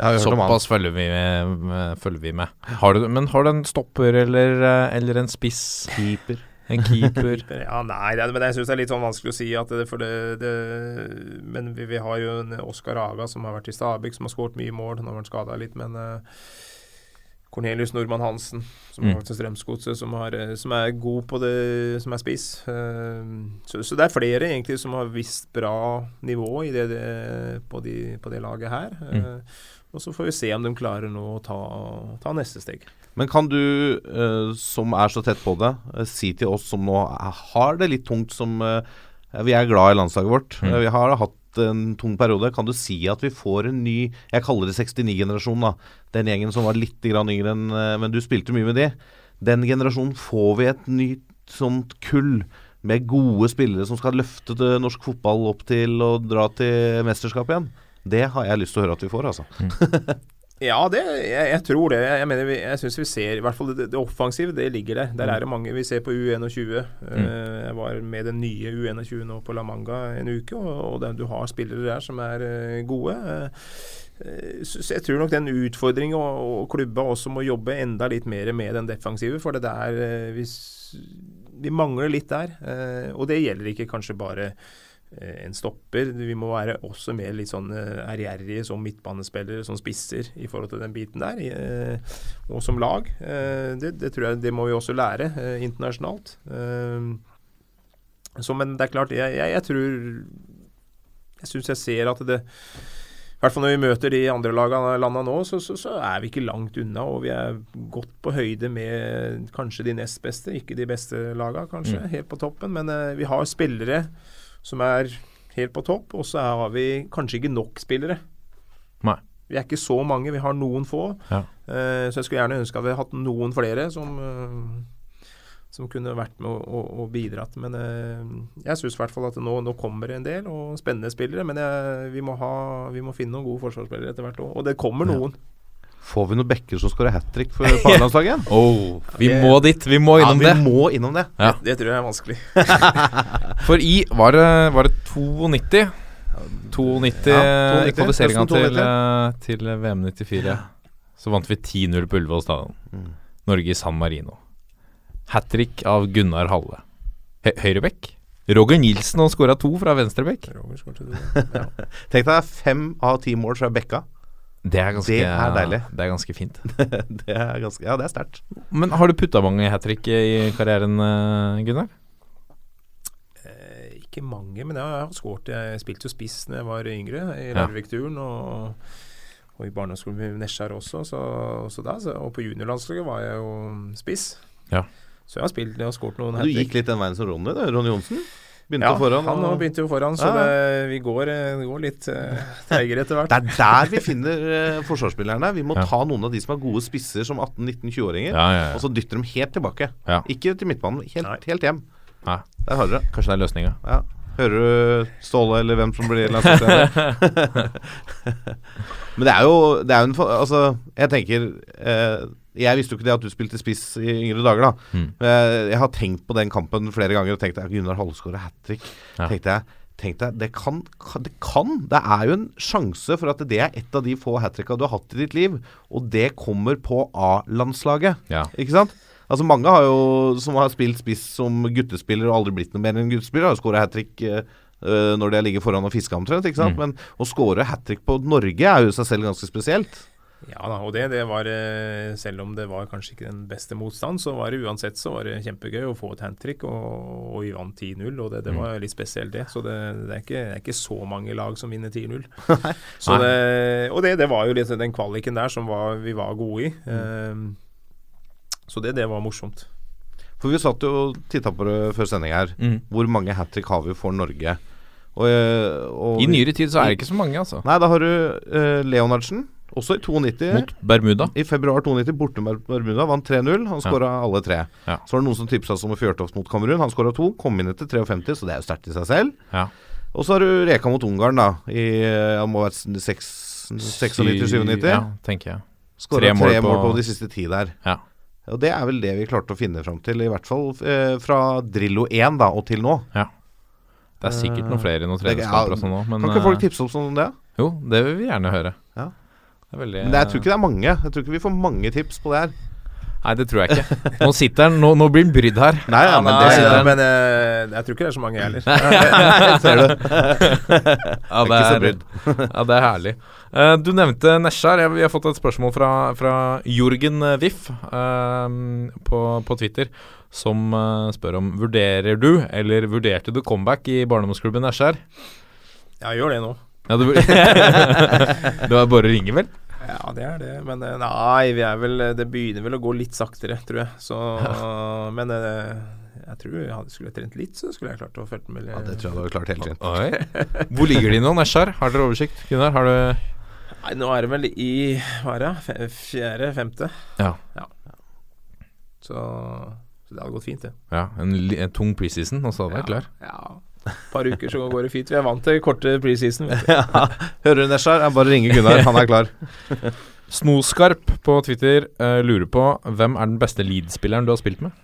Såpass følger vi med. Følger vi med. Har du, men har du en stopper eller, eh, eller en spiss? Keeper. En keeper. ja, nei, det, men jeg syns det er litt sånn vanskelig å si. at Det, for det, det, men vi, vi, har jo en Oskar Aga som har vært i Stabæk, som har skåret mye mål. Han har vært skada litt, men uh, Cornelius Nordmann Hansen, som mm. til Strømsgodset, som, eh, som, er god på det som er spiss. Uh, så, så, det er flere egentlig som har visst bra nivå det, det, på, de, på, det laget her. Mm. Uh, og så får vi se om de klarer nå å ta, ta neste steg. Men kan du, som er så tett på det, si til oss som nå har det litt tungt som Vi er glad i landslaget vårt. Mm. Vi har hatt en tung periode. Kan du si at vi får en ny Jeg kaller det 69-generasjonen, da. Den gjengen som var litt yngre enn eh, Men du spilte mye med de. Den generasjonen får vi et nytt sånt kull med gode spillere som skal løfte norsk fotball opp til å dra til mesterskap igjen. Det har jeg lyst til å høre at vi får, altså. Mm. Ja, det, jeg, jeg, tror det. Jeg mener, vi, jeg syns vi ser I hvert fall det, det offensive, det ligger der. Der mm. er det mange vi ser på U21. Mm. Uh, jeg var med den nye U21 nå på La Manga en uke, og, og det, du har spillere der som er uh, gode. Uh, så, jeg tror nok den utfordringen og, og klubba også må jobbe enda litt mer med den defensive, for det der vi, vi mangler litt der. og det gjelder ikke kanskje bare Eh, en stopper. Vi må være også mer litt sånn eh, ærgjerrige som midtbanespillere, som spisser, i forhold til den biten der. Eh, og som lag. Det, det tror jeg det må vi også lære internasjonalt. Så, men det er klart, jeg, jeg, jeg tror Jeg syns jeg ser at det I hvert fall når vi møter de andre landa nå, så, så, så er vi ikke langt unna. Og vi er godt på høyde med kanskje de nest beste, ikke de beste lagene, kanskje. Helt på toppen. Men eh, vi har spillere som er helt på topp, og så har vi kanskje ikke nok spillere. Nei. Vi er ikke så mange, vi har noen få. Ja. Uh, så jeg skulle gjerne ønske at vi hadde hatt noen flere som, uh, som kunne vært med og, og, og bidratt. Men uh, jeg syns i hvert fall at nå, nå kommer det en del, og spennende spillere. Men jeg, vi, må ha, vi må finne noen gode forsvarsspillere etter hvert òg. Og det kommer noen. Får vi noen backer som skårer hat trick for A-landslaget? Oh, vi må dit. Vi må Ja, innom vi det. må innom det. Ja. Det tror jeg er vanskelig. For i var det, var det 92? 92 Ja, i 92, kvalifiseringa til, eh, til VM 94. Så vant vi 10-0 på Ullevål stadion. Mm. Norge i San Marino. Hat trick av Gunnar Halle. Hø Høyrebekk. Roger Nilsen har skåra to fra venstrebekk. Ja. Tenk deg fem av ti mål så er bekka. Det er ganske, Det er deilig. Det er ganske fint. Det er ganske Ja, det er sterkt. Men har du putta mange hat trick i karrieren, eh, Gunnar? Eh, ikke mange, men jeg har skåret. Jeg spilte jo spiss da jeg var yngre, i. Larvik-turen. Og, og i barneskolen i Nesjar også, så, også da, så, og på juniorlandslaget var jeg jo spiss. Ja. Så jeg har spilt og har skåret noen Du gikk litt den veien som Ronny, da. Ronny Johnsen. Begynte Ja, foran. han og- begynte jo foran, så Ja. det, vi går, eh, går litt uh, treigere etter hvert. Det er der vi finner uh, forsvarsspillerne. Vi må Ja. ta noen av de som er gode spisser som 18-19-20-åringer, Ja, ja, ja. og så dytter de helt tilbake. Ja. Ikke til midtbanen, helt, helt hjem. Nei. Der har dere det. Kanskje det er løsninga. Ja. Hører du Ståle eller hvem som blir landslagstrener? Men det er jo det er jo en Altså, jeg tenker eh, Jeg visste jo ikke det at du spilte spiss i yngre dager, da. Mm. Jeg, har tenkt på den kampen flere ganger og tenkt at Gunnar Hallskår hat trick. Ja. Tenkte jeg tenkte jeg, det kan, det kan Det er jo en sjanse for at det er et av de få hat tricka du har hatt i ditt liv, og det kommer på A-landslaget. Ja. Ikke sant? Altså Mange har jo som har spilt spiss som guttespiller og aldri blitt noe mer enn guttespiller, har jo skåra hat trick eh, eh, når de har ligget foran og fiska omtrent. Ikke sant? Men å skåre hat trick på Norge er jo i seg selv ganske spesielt. Ja da, og det, det var eh, Selv om det var kanskje ikke den beste motstand, så var det uansett så var det kjempegøy å få et handtrick, og, og vi vant 10-0. Og det, det var litt spesielt, det. Så det, det, er ikke, er ikke så mange lag som vinner 10-0. Og det, det var jo litt den kvaliken der som var, vi var gode i. Eh, så det, det var morsomt. For vi satt jo og titta på det før sending her. Mm. Hvor mange hat trick har vi for Norge? Og, eh, og I nyere tid så er det ikke så mange, altså. Nei, da har du uh, Leonardsen, også i 92. Mot Bermuda. I februar 92 borte med Bermuda, vant 3-0. Han skåra alle tre. Ja. Så var det noen som tipsa oss om Fjørtoft mot Kamerun. Han skåra to, kom inn etter 53, så det er jo sterkt i seg selv. Ja. Og så har du Reka mot Ungarn, da. I han må være 96-97. Ja, tenker jeg. Skåra tre tre, mål mål, på- på... de siste ti der. Ja. Og det er vel det vi klarte å finne fram til, i hvert fall eh, fra Drillo 1 da, og til nå. Ja. Det er sikkert noen flere i noen Det- treningskamper ja, og sånn òg, men Kan ikke folk tipse tipse sånn om det? Jo, det vil vi gjerne høre. Ja. Det er veldig Men det, jeg tror ikke det er mange. Jeg tror ikke vi får mange tips på det her. Nei, det tror jeg ikke. Nå sitter han Nå, nå blir han brydd her. Nei, ja, men det ja, men eh, jeg tror ikke det er så mange, jeg heller. ser du. Ja, ikke så det brydd. er, ja, det er herlig. Uh, du nevnte Nesjar. Vi har fått et spørsmål fra, fra Jorgen eh, Wiff uh, på, på Twitter, som eh, spør om Vurderer du, eller vurderte du comeback i barndomsklubben Nesjar? Ja, gjør det nå. Ja, du, det var bare å ringe, vel? Ja, det er det. Men eh, nei, vi er vel Det begynner vel å gå litt saktere, tror jeg. Så Men eh, jeg tror jeg hadde skulle jeg trent litt, så skulle jeg klart å følge med. Ja, det tror jeg du hadde klart helt fint. Hvor ligger de nå, Nesjar? Har dere oversikt? Gunnar, har du Nei, nå er det vel i Hva er det? Fjerde? Femte? Ja. Så, så det hadde gått fint, det. ja en, en tung preseason, og så hadde vært klar. Ja. Et par uker så går det fint. Vi er vant til korte preseason. Ja, Hører du, Neshar? Bare ringer Gunnar. Han er klar. Snoskarp på Twitter uh, lurer på hvem er den beste Leeds-spilleren du har spilt med?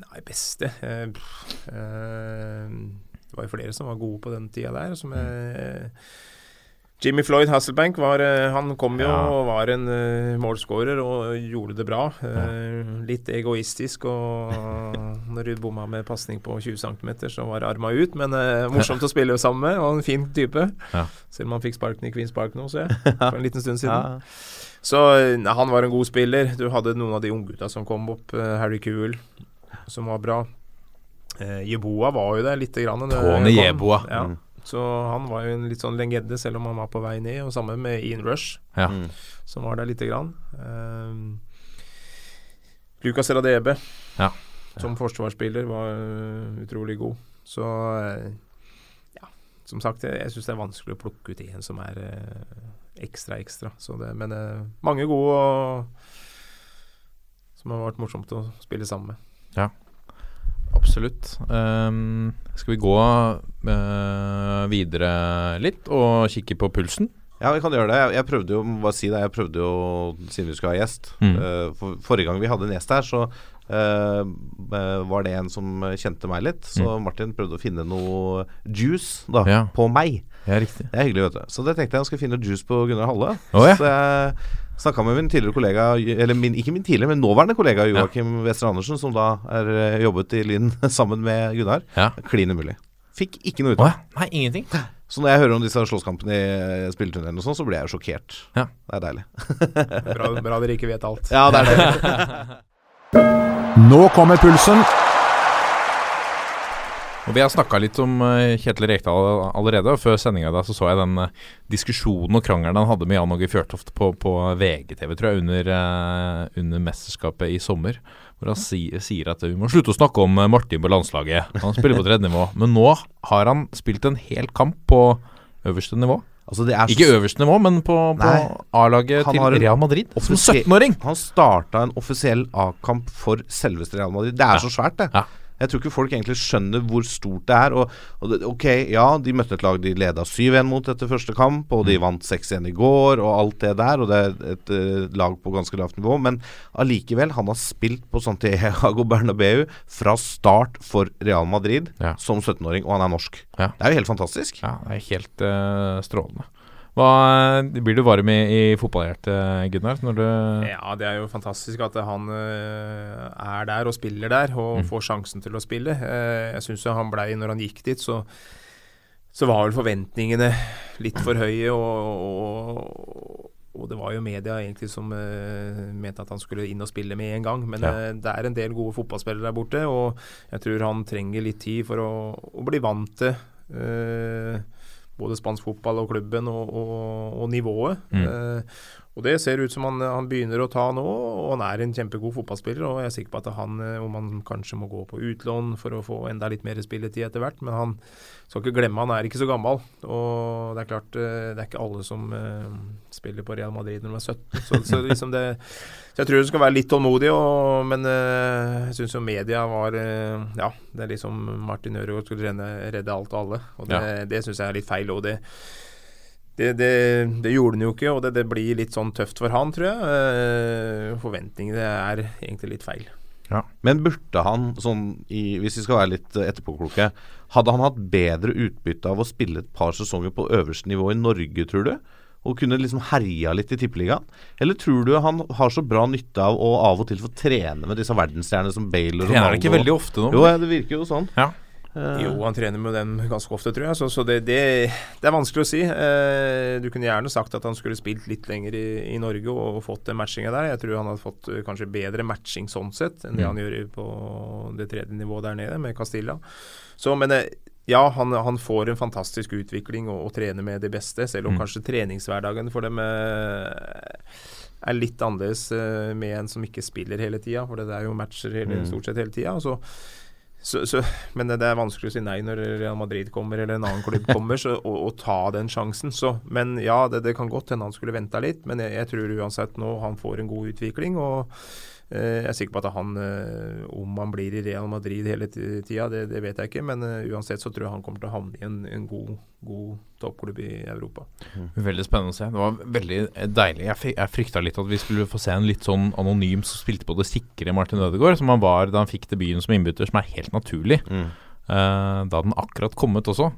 Nei, beste uh, eh, Det var jo flere som var gode på den tida der. Som eh, Jimmy Floyd Hasselbank var, eh, han kom jo Ja. og var en uh, målskårer og gjorde det bra. Uh, litt egoistisk, og når du bomma med pasning på 20 cm, så var arma ut. Men uh, morsomt å spille sammen med, og en fin type. Ja. Selv om han fikk sparken i Queens Park nå, ser jeg. For en liten stund siden. Ja. Så uh, han var en god spiller. Du hadde noen av de unggutta som kom opp. Harry Kuhl, som var bra. Jeboa var jo der lite grann. Tony. Jeboa. Ja. Så han var jo en litt sånn legende, selv om han var på vei ned. Og sammen med Ian Rush, Ja. Mm. som var der lite grann. Um, Lucas Radebe, Ja. som forsvarsspiller, var øh, utrolig god. Så øh, ja, som sagt, jeg, jeg syns det er vanskelig å plukke ut en som er ekstra, ekstra. Så det, men mange gode og som har vært morsomt å spille sammen med. Absolutt. Um, skal vi gå uh, videre litt og kikke på pulsen? Ja, vi kan gjøre det. Jeg, jeg prøvde jo bare si det, jeg prøvde jo, siden vi skulle ha gjest Mm. uh, for, Forrige gang vi hadde en gjest her, så eh, var det en som kjente meg litt. Så Martin prøvde å finne noe juice da, Ja. på meg. Ja. Det er hyggelig, vet du. Så det tenkte jeg han skulle finne juice på Gunnar Halle. Oh, ja. Så jeg snakka med min tidligere kollega, eller min, ikke min tidligere, men nåværende kollega Joakim Wester Andersen, som da er eh, jobbet i Lyn sammen med Gunnar. Ja. Klin umulig. Fikk ikke noe ut av det. Nei, ingenting. Så når jeg hører om disse slåsskampene i eh, spilletunnelen og sånn, så blir jeg jo sjokkert. Ja. Det er deilig. Bra, bra dere ikke vet alt. Ja, det er det. Nå kommer pulsen. Og Vi har snakka litt om eh, Kjetil Rekdal allerede. og Før sendinga så, så jeg den eh, diskusjonen og krangelen han hadde med Jan Åge Fjørtoft på, på VGTV tror jeg, under, eh, under mesterskapet i sommer. Hvor han si, sier at vi må slutte å snakke om Martin på landslaget. Han spiller på tredje nivå. Men nå har han spilt en hel kamp på øverste nivå. Altså, det er så Ikke øverste nivå, men på, på A-laget til Real Madrid. Som 17-åring! Han starta en offisiell A-kamp for selveste Real Madrid. Det er Ja. så svært, det. Ja. Jeg tror ikke folk egentlig skjønner hvor stort det er. Og, og det, ok, ja, de møtte et lag de leda 7-1 mot etter første kamp, og Mm. de vant 6-1 i går, og alt det der. Og det er et uh, lag på ganske lavt nivå. Men allikevel, han har spilt på Santiago Bernabeu fra start for Real Madrid Ja. som 17-åring, og han er norsk. Ja. Det er jo helt fantastisk. Ja, det er helt uh, strålende. Hva, blir du varm i, i fotballhjertet, Gunnar? Ja, det er jo fantastisk at han uh, er der og spiller der, og Mm. får sjansen til å spille. Uh, jeg syns han blei, når han gikk dit, så, så var vel forventningene litt for høye, og, og, og det var jo media egentlig som uh, mente at han skulle inn og spille med en gang. Men Ja. det er en del gode fotballspillere der borte, og jeg tror han trenger litt tid for å, å bli vant til eh, både spansk fotball og klubben og, og, og nivået. Mm. Og det ser ut som han, han begynner å ta nå, og han er en kjempegod fotballspiller. Og jeg er sikker på at han, eh, om han kanskje må gå på utlån for å få enda litt mer spilletid etter hvert, men han skal ikke glemme han er ikke så gammel. Og det er klart, eh, det er ikke alle som eh, spiller på Real Madrid når de er 17. Så, så, liksom det, så jeg tror du skal være litt tålmodig, og, men jeg syns jo media var Ja, det er liksom Martin Ødegaard skulle redde, alt og alle. Og det, det syns jeg er litt feil. Og det, det, det, det gjorde han jo ikke, og det, det blir litt sånn tøft for han, tror jeg. Eh, forventningene er egentlig litt feil. Men burde han, sånn i, hvis vi skal være litt eh, etterpåkloke, hadde han hatt bedre utbytte av å spille et par sesonger på øverste nivå i Norge, tror du? Og kunne liksom herja litt i Tippeligaen? Eller tror du han har så bra nytte av å av og til få trene med disse verdensstjernene som Bale og trener er det ikke veldig ofte nå? Jo, ja, det virker jo sånn. Ja. Eh, Jo, han trener med dem ganske ofte, tror jeg. Så, så det, det, det er vanskelig å si. Eh, du kunne gjerne sagt at han skulle spilt litt lenger i, i Norge og, fått den matchinga der. Jeg tror han hadde fått eh, kanskje bedre matching sånn sett enn det Mm. han gjør på det tredje nivået der nede, med Castilla. Så, men ja, han, han får en fantastisk utvikling og, og trener med det beste, selv om Mm. kanskje treningshverdagen for dem eh, er litt annerledes eh, med en som ikke spiller hele tida, for det er jo matcher hele, Mm. stort sett hele tida. Så, så, men det, det er vanskelig å si nei når Real Madrid kommer eller en annen klubb kommer, så, og, og, ta den sjansen. Så, men ja, det, det kan godt hende han skulle venta litt, men jeg, jeg tror uansett nå han får en god utvikling. og jeg er sikker på at han, eh, om han blir i Real Madrid hele ti- tida, det, det vet jeg ikke. Men eh, uansett så tror jeg han kommer til å havne i en, en god, god toppklubb i Europa. Veldig spennende å se. Det var veldig eh, deilig. Jeg, jeg frykta litt at vi skulle få se en litt sånn anonym som spilte på det sikre Martin Ødegaard, som han var da han fikk debuten som innbytter, som er helt naturlig. Mm. Uh, da hadde den akkurat kommet også.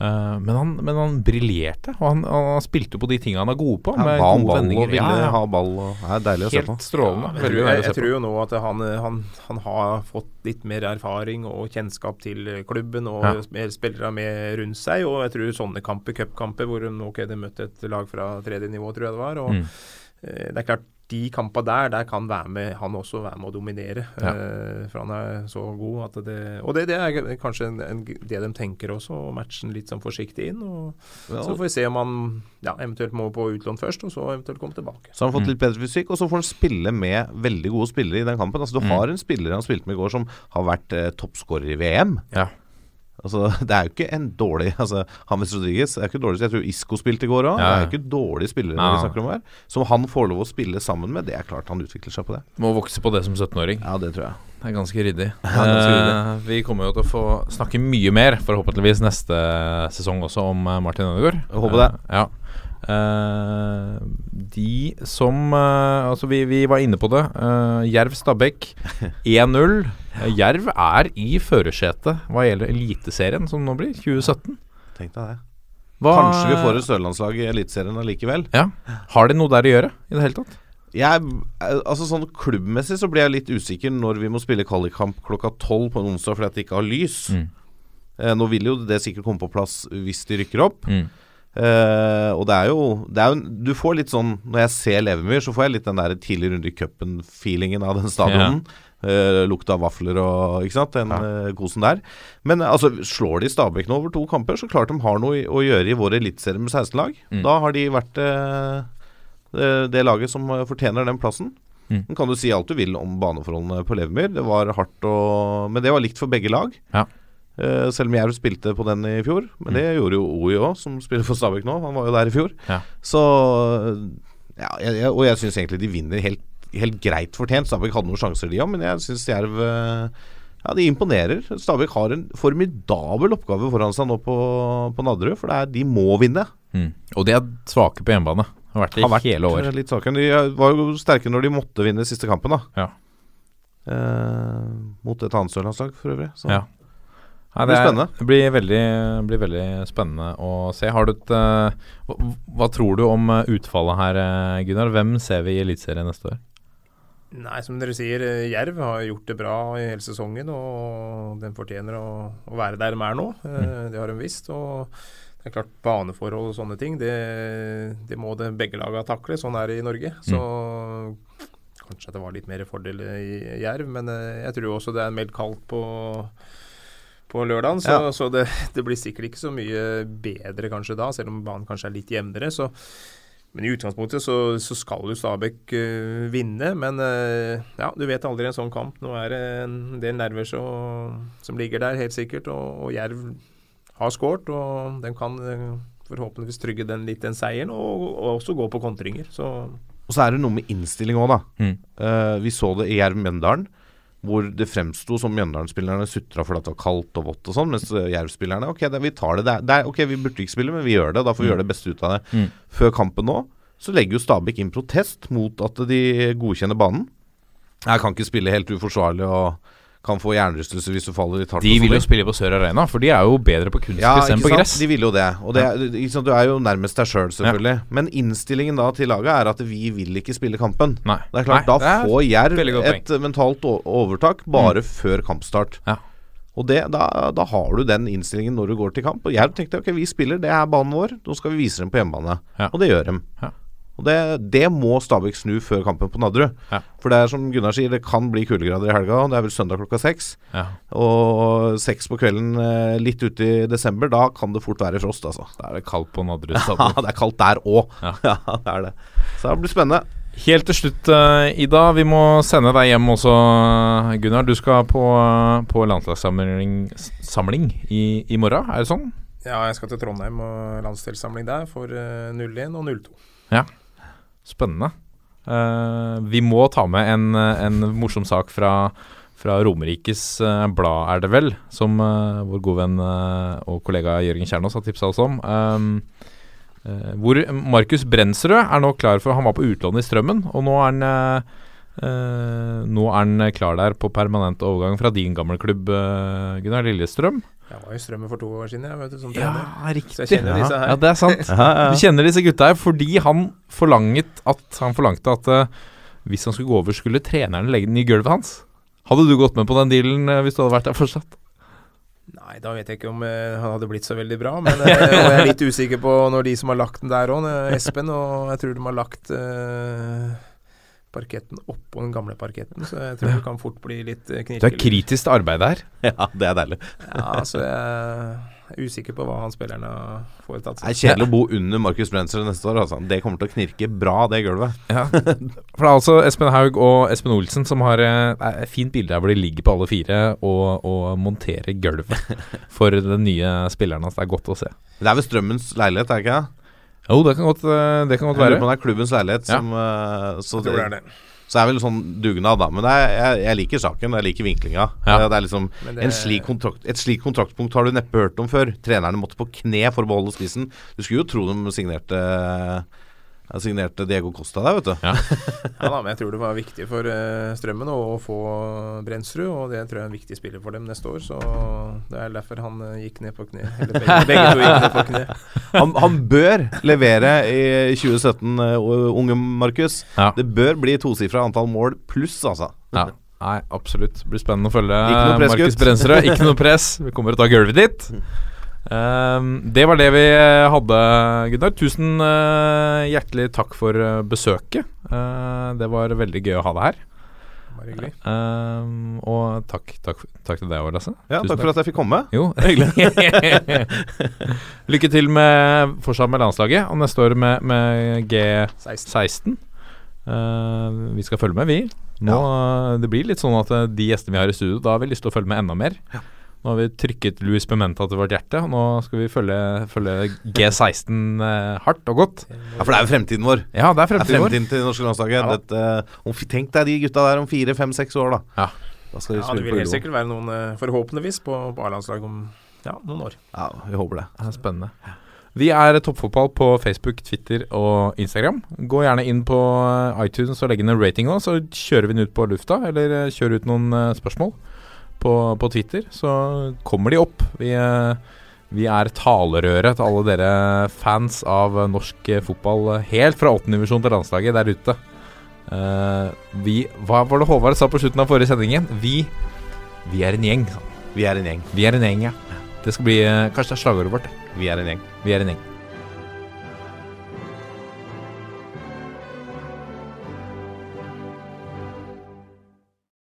Eh, men han, men han briljerte, og han, han spilte på de tingene han er god på. Ja, med gode ball og ville Ja, ja. ha ball. Og, er deilig å se på. Helt strålende. Jeg tror, jeg, jeg tror jo nå at han, han, han har fått litt mer erfaring og kjennskap til klubben og Ja. mer spillere med rundt seg. Og jeg tror sånne kamper, cupkamper, hvor ok, de møtte et lag fra tredje nivå, tror jeg det var. Og Mm. eh, det er klart de kampene der, der kan være med, han også være med å dominere. Ja. Eh, for han er så god at det Og det, det er kanskje en, en, det de tenker også, å matche den litt sånn forsiktig inn. Og Ja. Så får vi se om han ja, eventuelt må på utlån først, og så eventuelt komme tilbake. Så har han fått litt bedre fysikk, og så får han spille med veldig gode spillere i den kampen. Altså Du Mm. har en spiller han spilte med i går som har vært eh, toppskårer i VM. Ja. Altså Det er jo ikke en dårlig Altså Hames Rodriguez er ikke dårlig Jeg tror Isco spilte i går òg. Ja, Det er jo ikke dårlige spillere vi snakker om her. Som han får lov å spille sammen med. Det er klart han utvikler seg på det. Må vokse på det som 17-åring. Ja, det tror jeg. Det er ganske ryddig. ganske ryddig. Eh, vi kommer jo til å få snakke mye mer, forhåpentligvis neste sesong også, om eh, Martin Ødegaard. Jeg håper det. Eh, ja. Uh, de som uh, Altså, vi, vi var inne på det. Uh, Jerv Stabæk 1-0. Jerv er i førersetet hva gjelder Eliteserien, som nå blir 2017. Tenk deg det. Hva, Kanskje vi får et sørlandslag i Eliteserien allikevel. Ja. Har de noe der å gjøre i det hele tatt? Jeg, altså sånn Klubbmessig så blir jeg litt usikker når vi må spille kvalikkamp klokka tolv på en onsdag fordi at det ikke har lys. Mm. Eh, nå vil jo det sikkert komme på plass hvis de rykker opp. Mm. Eh, og det er jo, det er jo Du får litt sånn Når jeg ser Levermyr, så får jeg litt den der tidlig runde i cupen-feelingen av den stadionen. Eh, lukta vafler og Ikke sant? Den eh, kosen der. Men altså slår de Stabæk nå over to kamper, så klart de har noe å gjøre i vår eliteserie med 16 lag. Mm. Da har de vært uh, det, laget som fortjener den plassen. Mm. Men kan du si alt du vil om baneforholdene på Levermyr. Det var hardt og Men det var likt for begge lag. Ja. Uh, selv om Jerv spilte på den i fjor. Men det gjorde jo OI òg, som spiller for Stabæk nå. Han var jo der i fjor. Ja. Så ja, jeg, Og jeg syns egentlig de vinner helt, helt greit fortjent. Stabæk hadde noen sjanser, de òg, men jeg syns Jerv eh, ja, de imponerer. Stabæk har en formidabel oppgave foran seg nå på, på Nadderud, for det er, de må vinne. Mm. Og de er svake på hjemmebane. Har vært det Har vært hele år. litt svake. De eh, var jo sterke når de måtte vinne siste kampen, da. Ja. Eh, mot et annet sørlandslag, for øvrig. Så. Ja. Nei, Det blir. Det blir veldig, blir veldig spennende å se. Har du et uh, hva, hva tror du om eh, utfallet her, eh, Gunnar? Hvem ser vi i Eliteserien neste år? Nei, som dere sier, eh, Jerv har gjort det bra i hele sesongen, og den fortjener å, å være der de er nå. Mm. Det har de visst. og det er klart Baneforhold og sånne ting, det, det må det begge lagene takle. Sånn er det i Norge. Så kanskje det var litt mer fordel i Jerv, men eh, jeg tror også det er meldt kaldt på på lørdagen, så, Ja. så det, det blir sikkert ikke så mye bedre kanskje da, selv om banen kanskje er litt jevnere. så men i utgangspunktet så, så skal jo Stabæk uh, vinne. Men uh, ja, du vet aldri en sånn kamp. Nå er det en del nerver så, som ligger der, helt sikkert. Og, og Jerv har skåret, og den kan uh, forhåpentligvis trygge den litt, den seieren. Og, og også gå på kontringer. Så Og så er det noe med innstilling òg, da. Mm. Eh, vi så det i Jerv Mjøndalen, hvor det fremsto som Mjøndalen-spillerne sutra fordi det var kaldt og vått og sånn, mens eh, Jerv-spillerne Ok, det, vi tar det. Det det ok, vi burde ikke spille, men vi gjør det. Da får vi gjøre det beste ut av det. Mm. Før kampen nå så legger jo Stabæk inn protest mot at de godkjenner banen. Jeg kan ikke spille helt uforsvarlig og kan få hjernerystelse hvis du faller litt hardt. De vil jo spille på Sør Arena, for de er jo bedre på kunstgress Ja, enn på gress. De vil jo det. Og det, sant? Du er jo nærmest deg sjøl, selv, selvfølgelig. Men innstillingen da til laget er at vi vil ikke spille kampen. Nei. Det er klart, Nei, Da er får Jerv et mentalt overtak bare før kampstart. Ja. Og det, da, da har du den innstillingen når du går til kamp. Og Jerv tenkte ok, vi spiller, det er banen vår. Nå skal vi vise dem på hjemmebane. Ja. Og det gjør dem. Ja. Og det, det må Stabæk snu før kampen på Nadderud. Ja. For det er som Gunnar sier, det kan bli kuldegrader i helga. Det er vel søndag klokka seks. Ja. Og seks på kvelden eh, litt ute i desember, da kan det fort være frost, altså. Da er det kaldt på Nadderud Ja, det er kaldt der òg. Ja. Ja. det er det. Så det blir spennende. Helt til slutt, eh, Ida. Vi må sende deg hjem også, Gunnar. Du skal på, på landslagssamling i, i morgen, er det sånn? ja, jeg skal til Trondheim og landsdelssamling der for eh, 01 og 02. Spennende. Uh, vi må ta med en, en morsom sak fra, fra Romerikes uh, Blad, er det vel, som uh, vår gode venn eh, og kollega Jørgen Kjernås har tipsa oss om. Um, eh, hvor Markus Brensrød er nå klar for Han var på utlån i Strømmen, og nå er han eh, eh, nå er han klar der på permanent overgang fra din gamle klubb, eh, Gunnar Lillestrøm. Jeg var i Strømmen for to år siden, jeg, vet du, som trener. Ja, riktig. Så jeg kjenner disse her. Ja, det er sant. Du kjenner disse gutta her fordi han forlanget at Han forlangte at uh, hvis han skulle gå over, skulle treneren legge den i gulvet hans. Hadde du gått med på den dealen uh, hvis du hadde vært der fortsatt? Nei, da vet jeg ikke om uh, han hadde blitt så veldig bra. Men jeg er litt usikker på når de som har lagt den der òg, Espen. Og jeg tror de har lagt parketten oppå den gamle parketten, så jeg tror det kan fort bli litt knirkelig. Du er kritisk til arbeidet her. Ja, det er deilig. Ja, altså jeg er usikker på hva han spillerne har foretatt Det er kjedelig å bo under Markus Brenser neste år. Altså. Det kommer til å knirke bra, det gulvet. Ja. For det er altså Espen Haug og Espen Olsen som har eh, et fint bilde her hvor de ligger på alle fire og, og monterer gulvet for den nye spilleren hans. Det er godt å se. Det er vel Strømmens leilighet, er det ikke det? Jo, det kan godt, eh, det kan godt være. på det er klubbens leilighet Ja. som eh, så, det det. så det er vel sånn dugnad, da. Men det er, jeg, jeg liker saken, jeg liker vinklinga. Ja. Det er liksom Men det- en slik kontrakt, Et slikt kontraktpunkt har du neppe hørt om før. Trenerne måtte på kne for å beholde spissen. Du skulle jo tro de signerte Signerte Diego Costa der, vet du. Ja. Ja da, men jeg tror det var viktig for eh, Strømmen å, å få Brensrud, og det tror jeg er en viktig spiller for dem neste år. Så det er derfor han eh, gikk ned på kne. Eller begge, begge to gikk ned på kne. Han, han bør levere i 2017, eh, unge Markus. Ja. Det bør bli tosifra antall mål pluss, altså. Ja. Nei, absolutt. Det blir spennende å følge Markus Brensrud. Ikke noe press. Vi kommer til å ta gulvet ditt. Ehm, det var det vi eh, hadde, Gunnar. Tusen eh, hjertelig takk for eh, besøket. Det var veldig gøy å ha deg her. Uh. Ehm, og takk, takk, takk til deg òg, Lasse. Ja, takk, takk for at jeg fikk komme. Jo. Lykke til med fortsatt med landslaget, og neste år med, med G16. Uh, vi skal følge med, vi. Nå, ja. Det blir litt sånn at de gjestene vi har i studio, da har vi lyst til å følge med enda mer. Nå har vi trykket Louis Pimenta til vårt hjerte, og nå skal vi følge, følge G16 eh, hardt og godt. Ja, For det er jo fremtiden vår. Ja, det er Det er fremtiden vår. til det norske landslaget. Ja. Dette, om, tenk deg de gutta der om fire, fem, seks år, da. Ja. Da skal de Ja, det vil helt sikkert være noen, eh, forhåpentligvis, på, på A-landslaget om ja, noen år. Ja, vi håper det. Det er spennende. Vi er Toppfotball på Facebook, Twitter og Instagram. Gå gjerne inn på eh, iTunes og legg inn en rating òg, så kjører vi den ut på lufta. Eller eh, kjør ut noen eh, spørsmål på, på Twitter, så kommer de opp. Vi, eh, vi er talerøret til alle dere fans av norsk eh, fotball, eh, helt fra åttendedivisjon til landslaget der ute. Vi Hva var det Håvard sa på slutten av forrige sendingen? Vi, vi er en gjeng. Vi er en gjeng. Vi er en gjeng, ja. Det skal bli Kanskje det er slagordet vårt. Vi er en gjeng. Vi er en gjeng.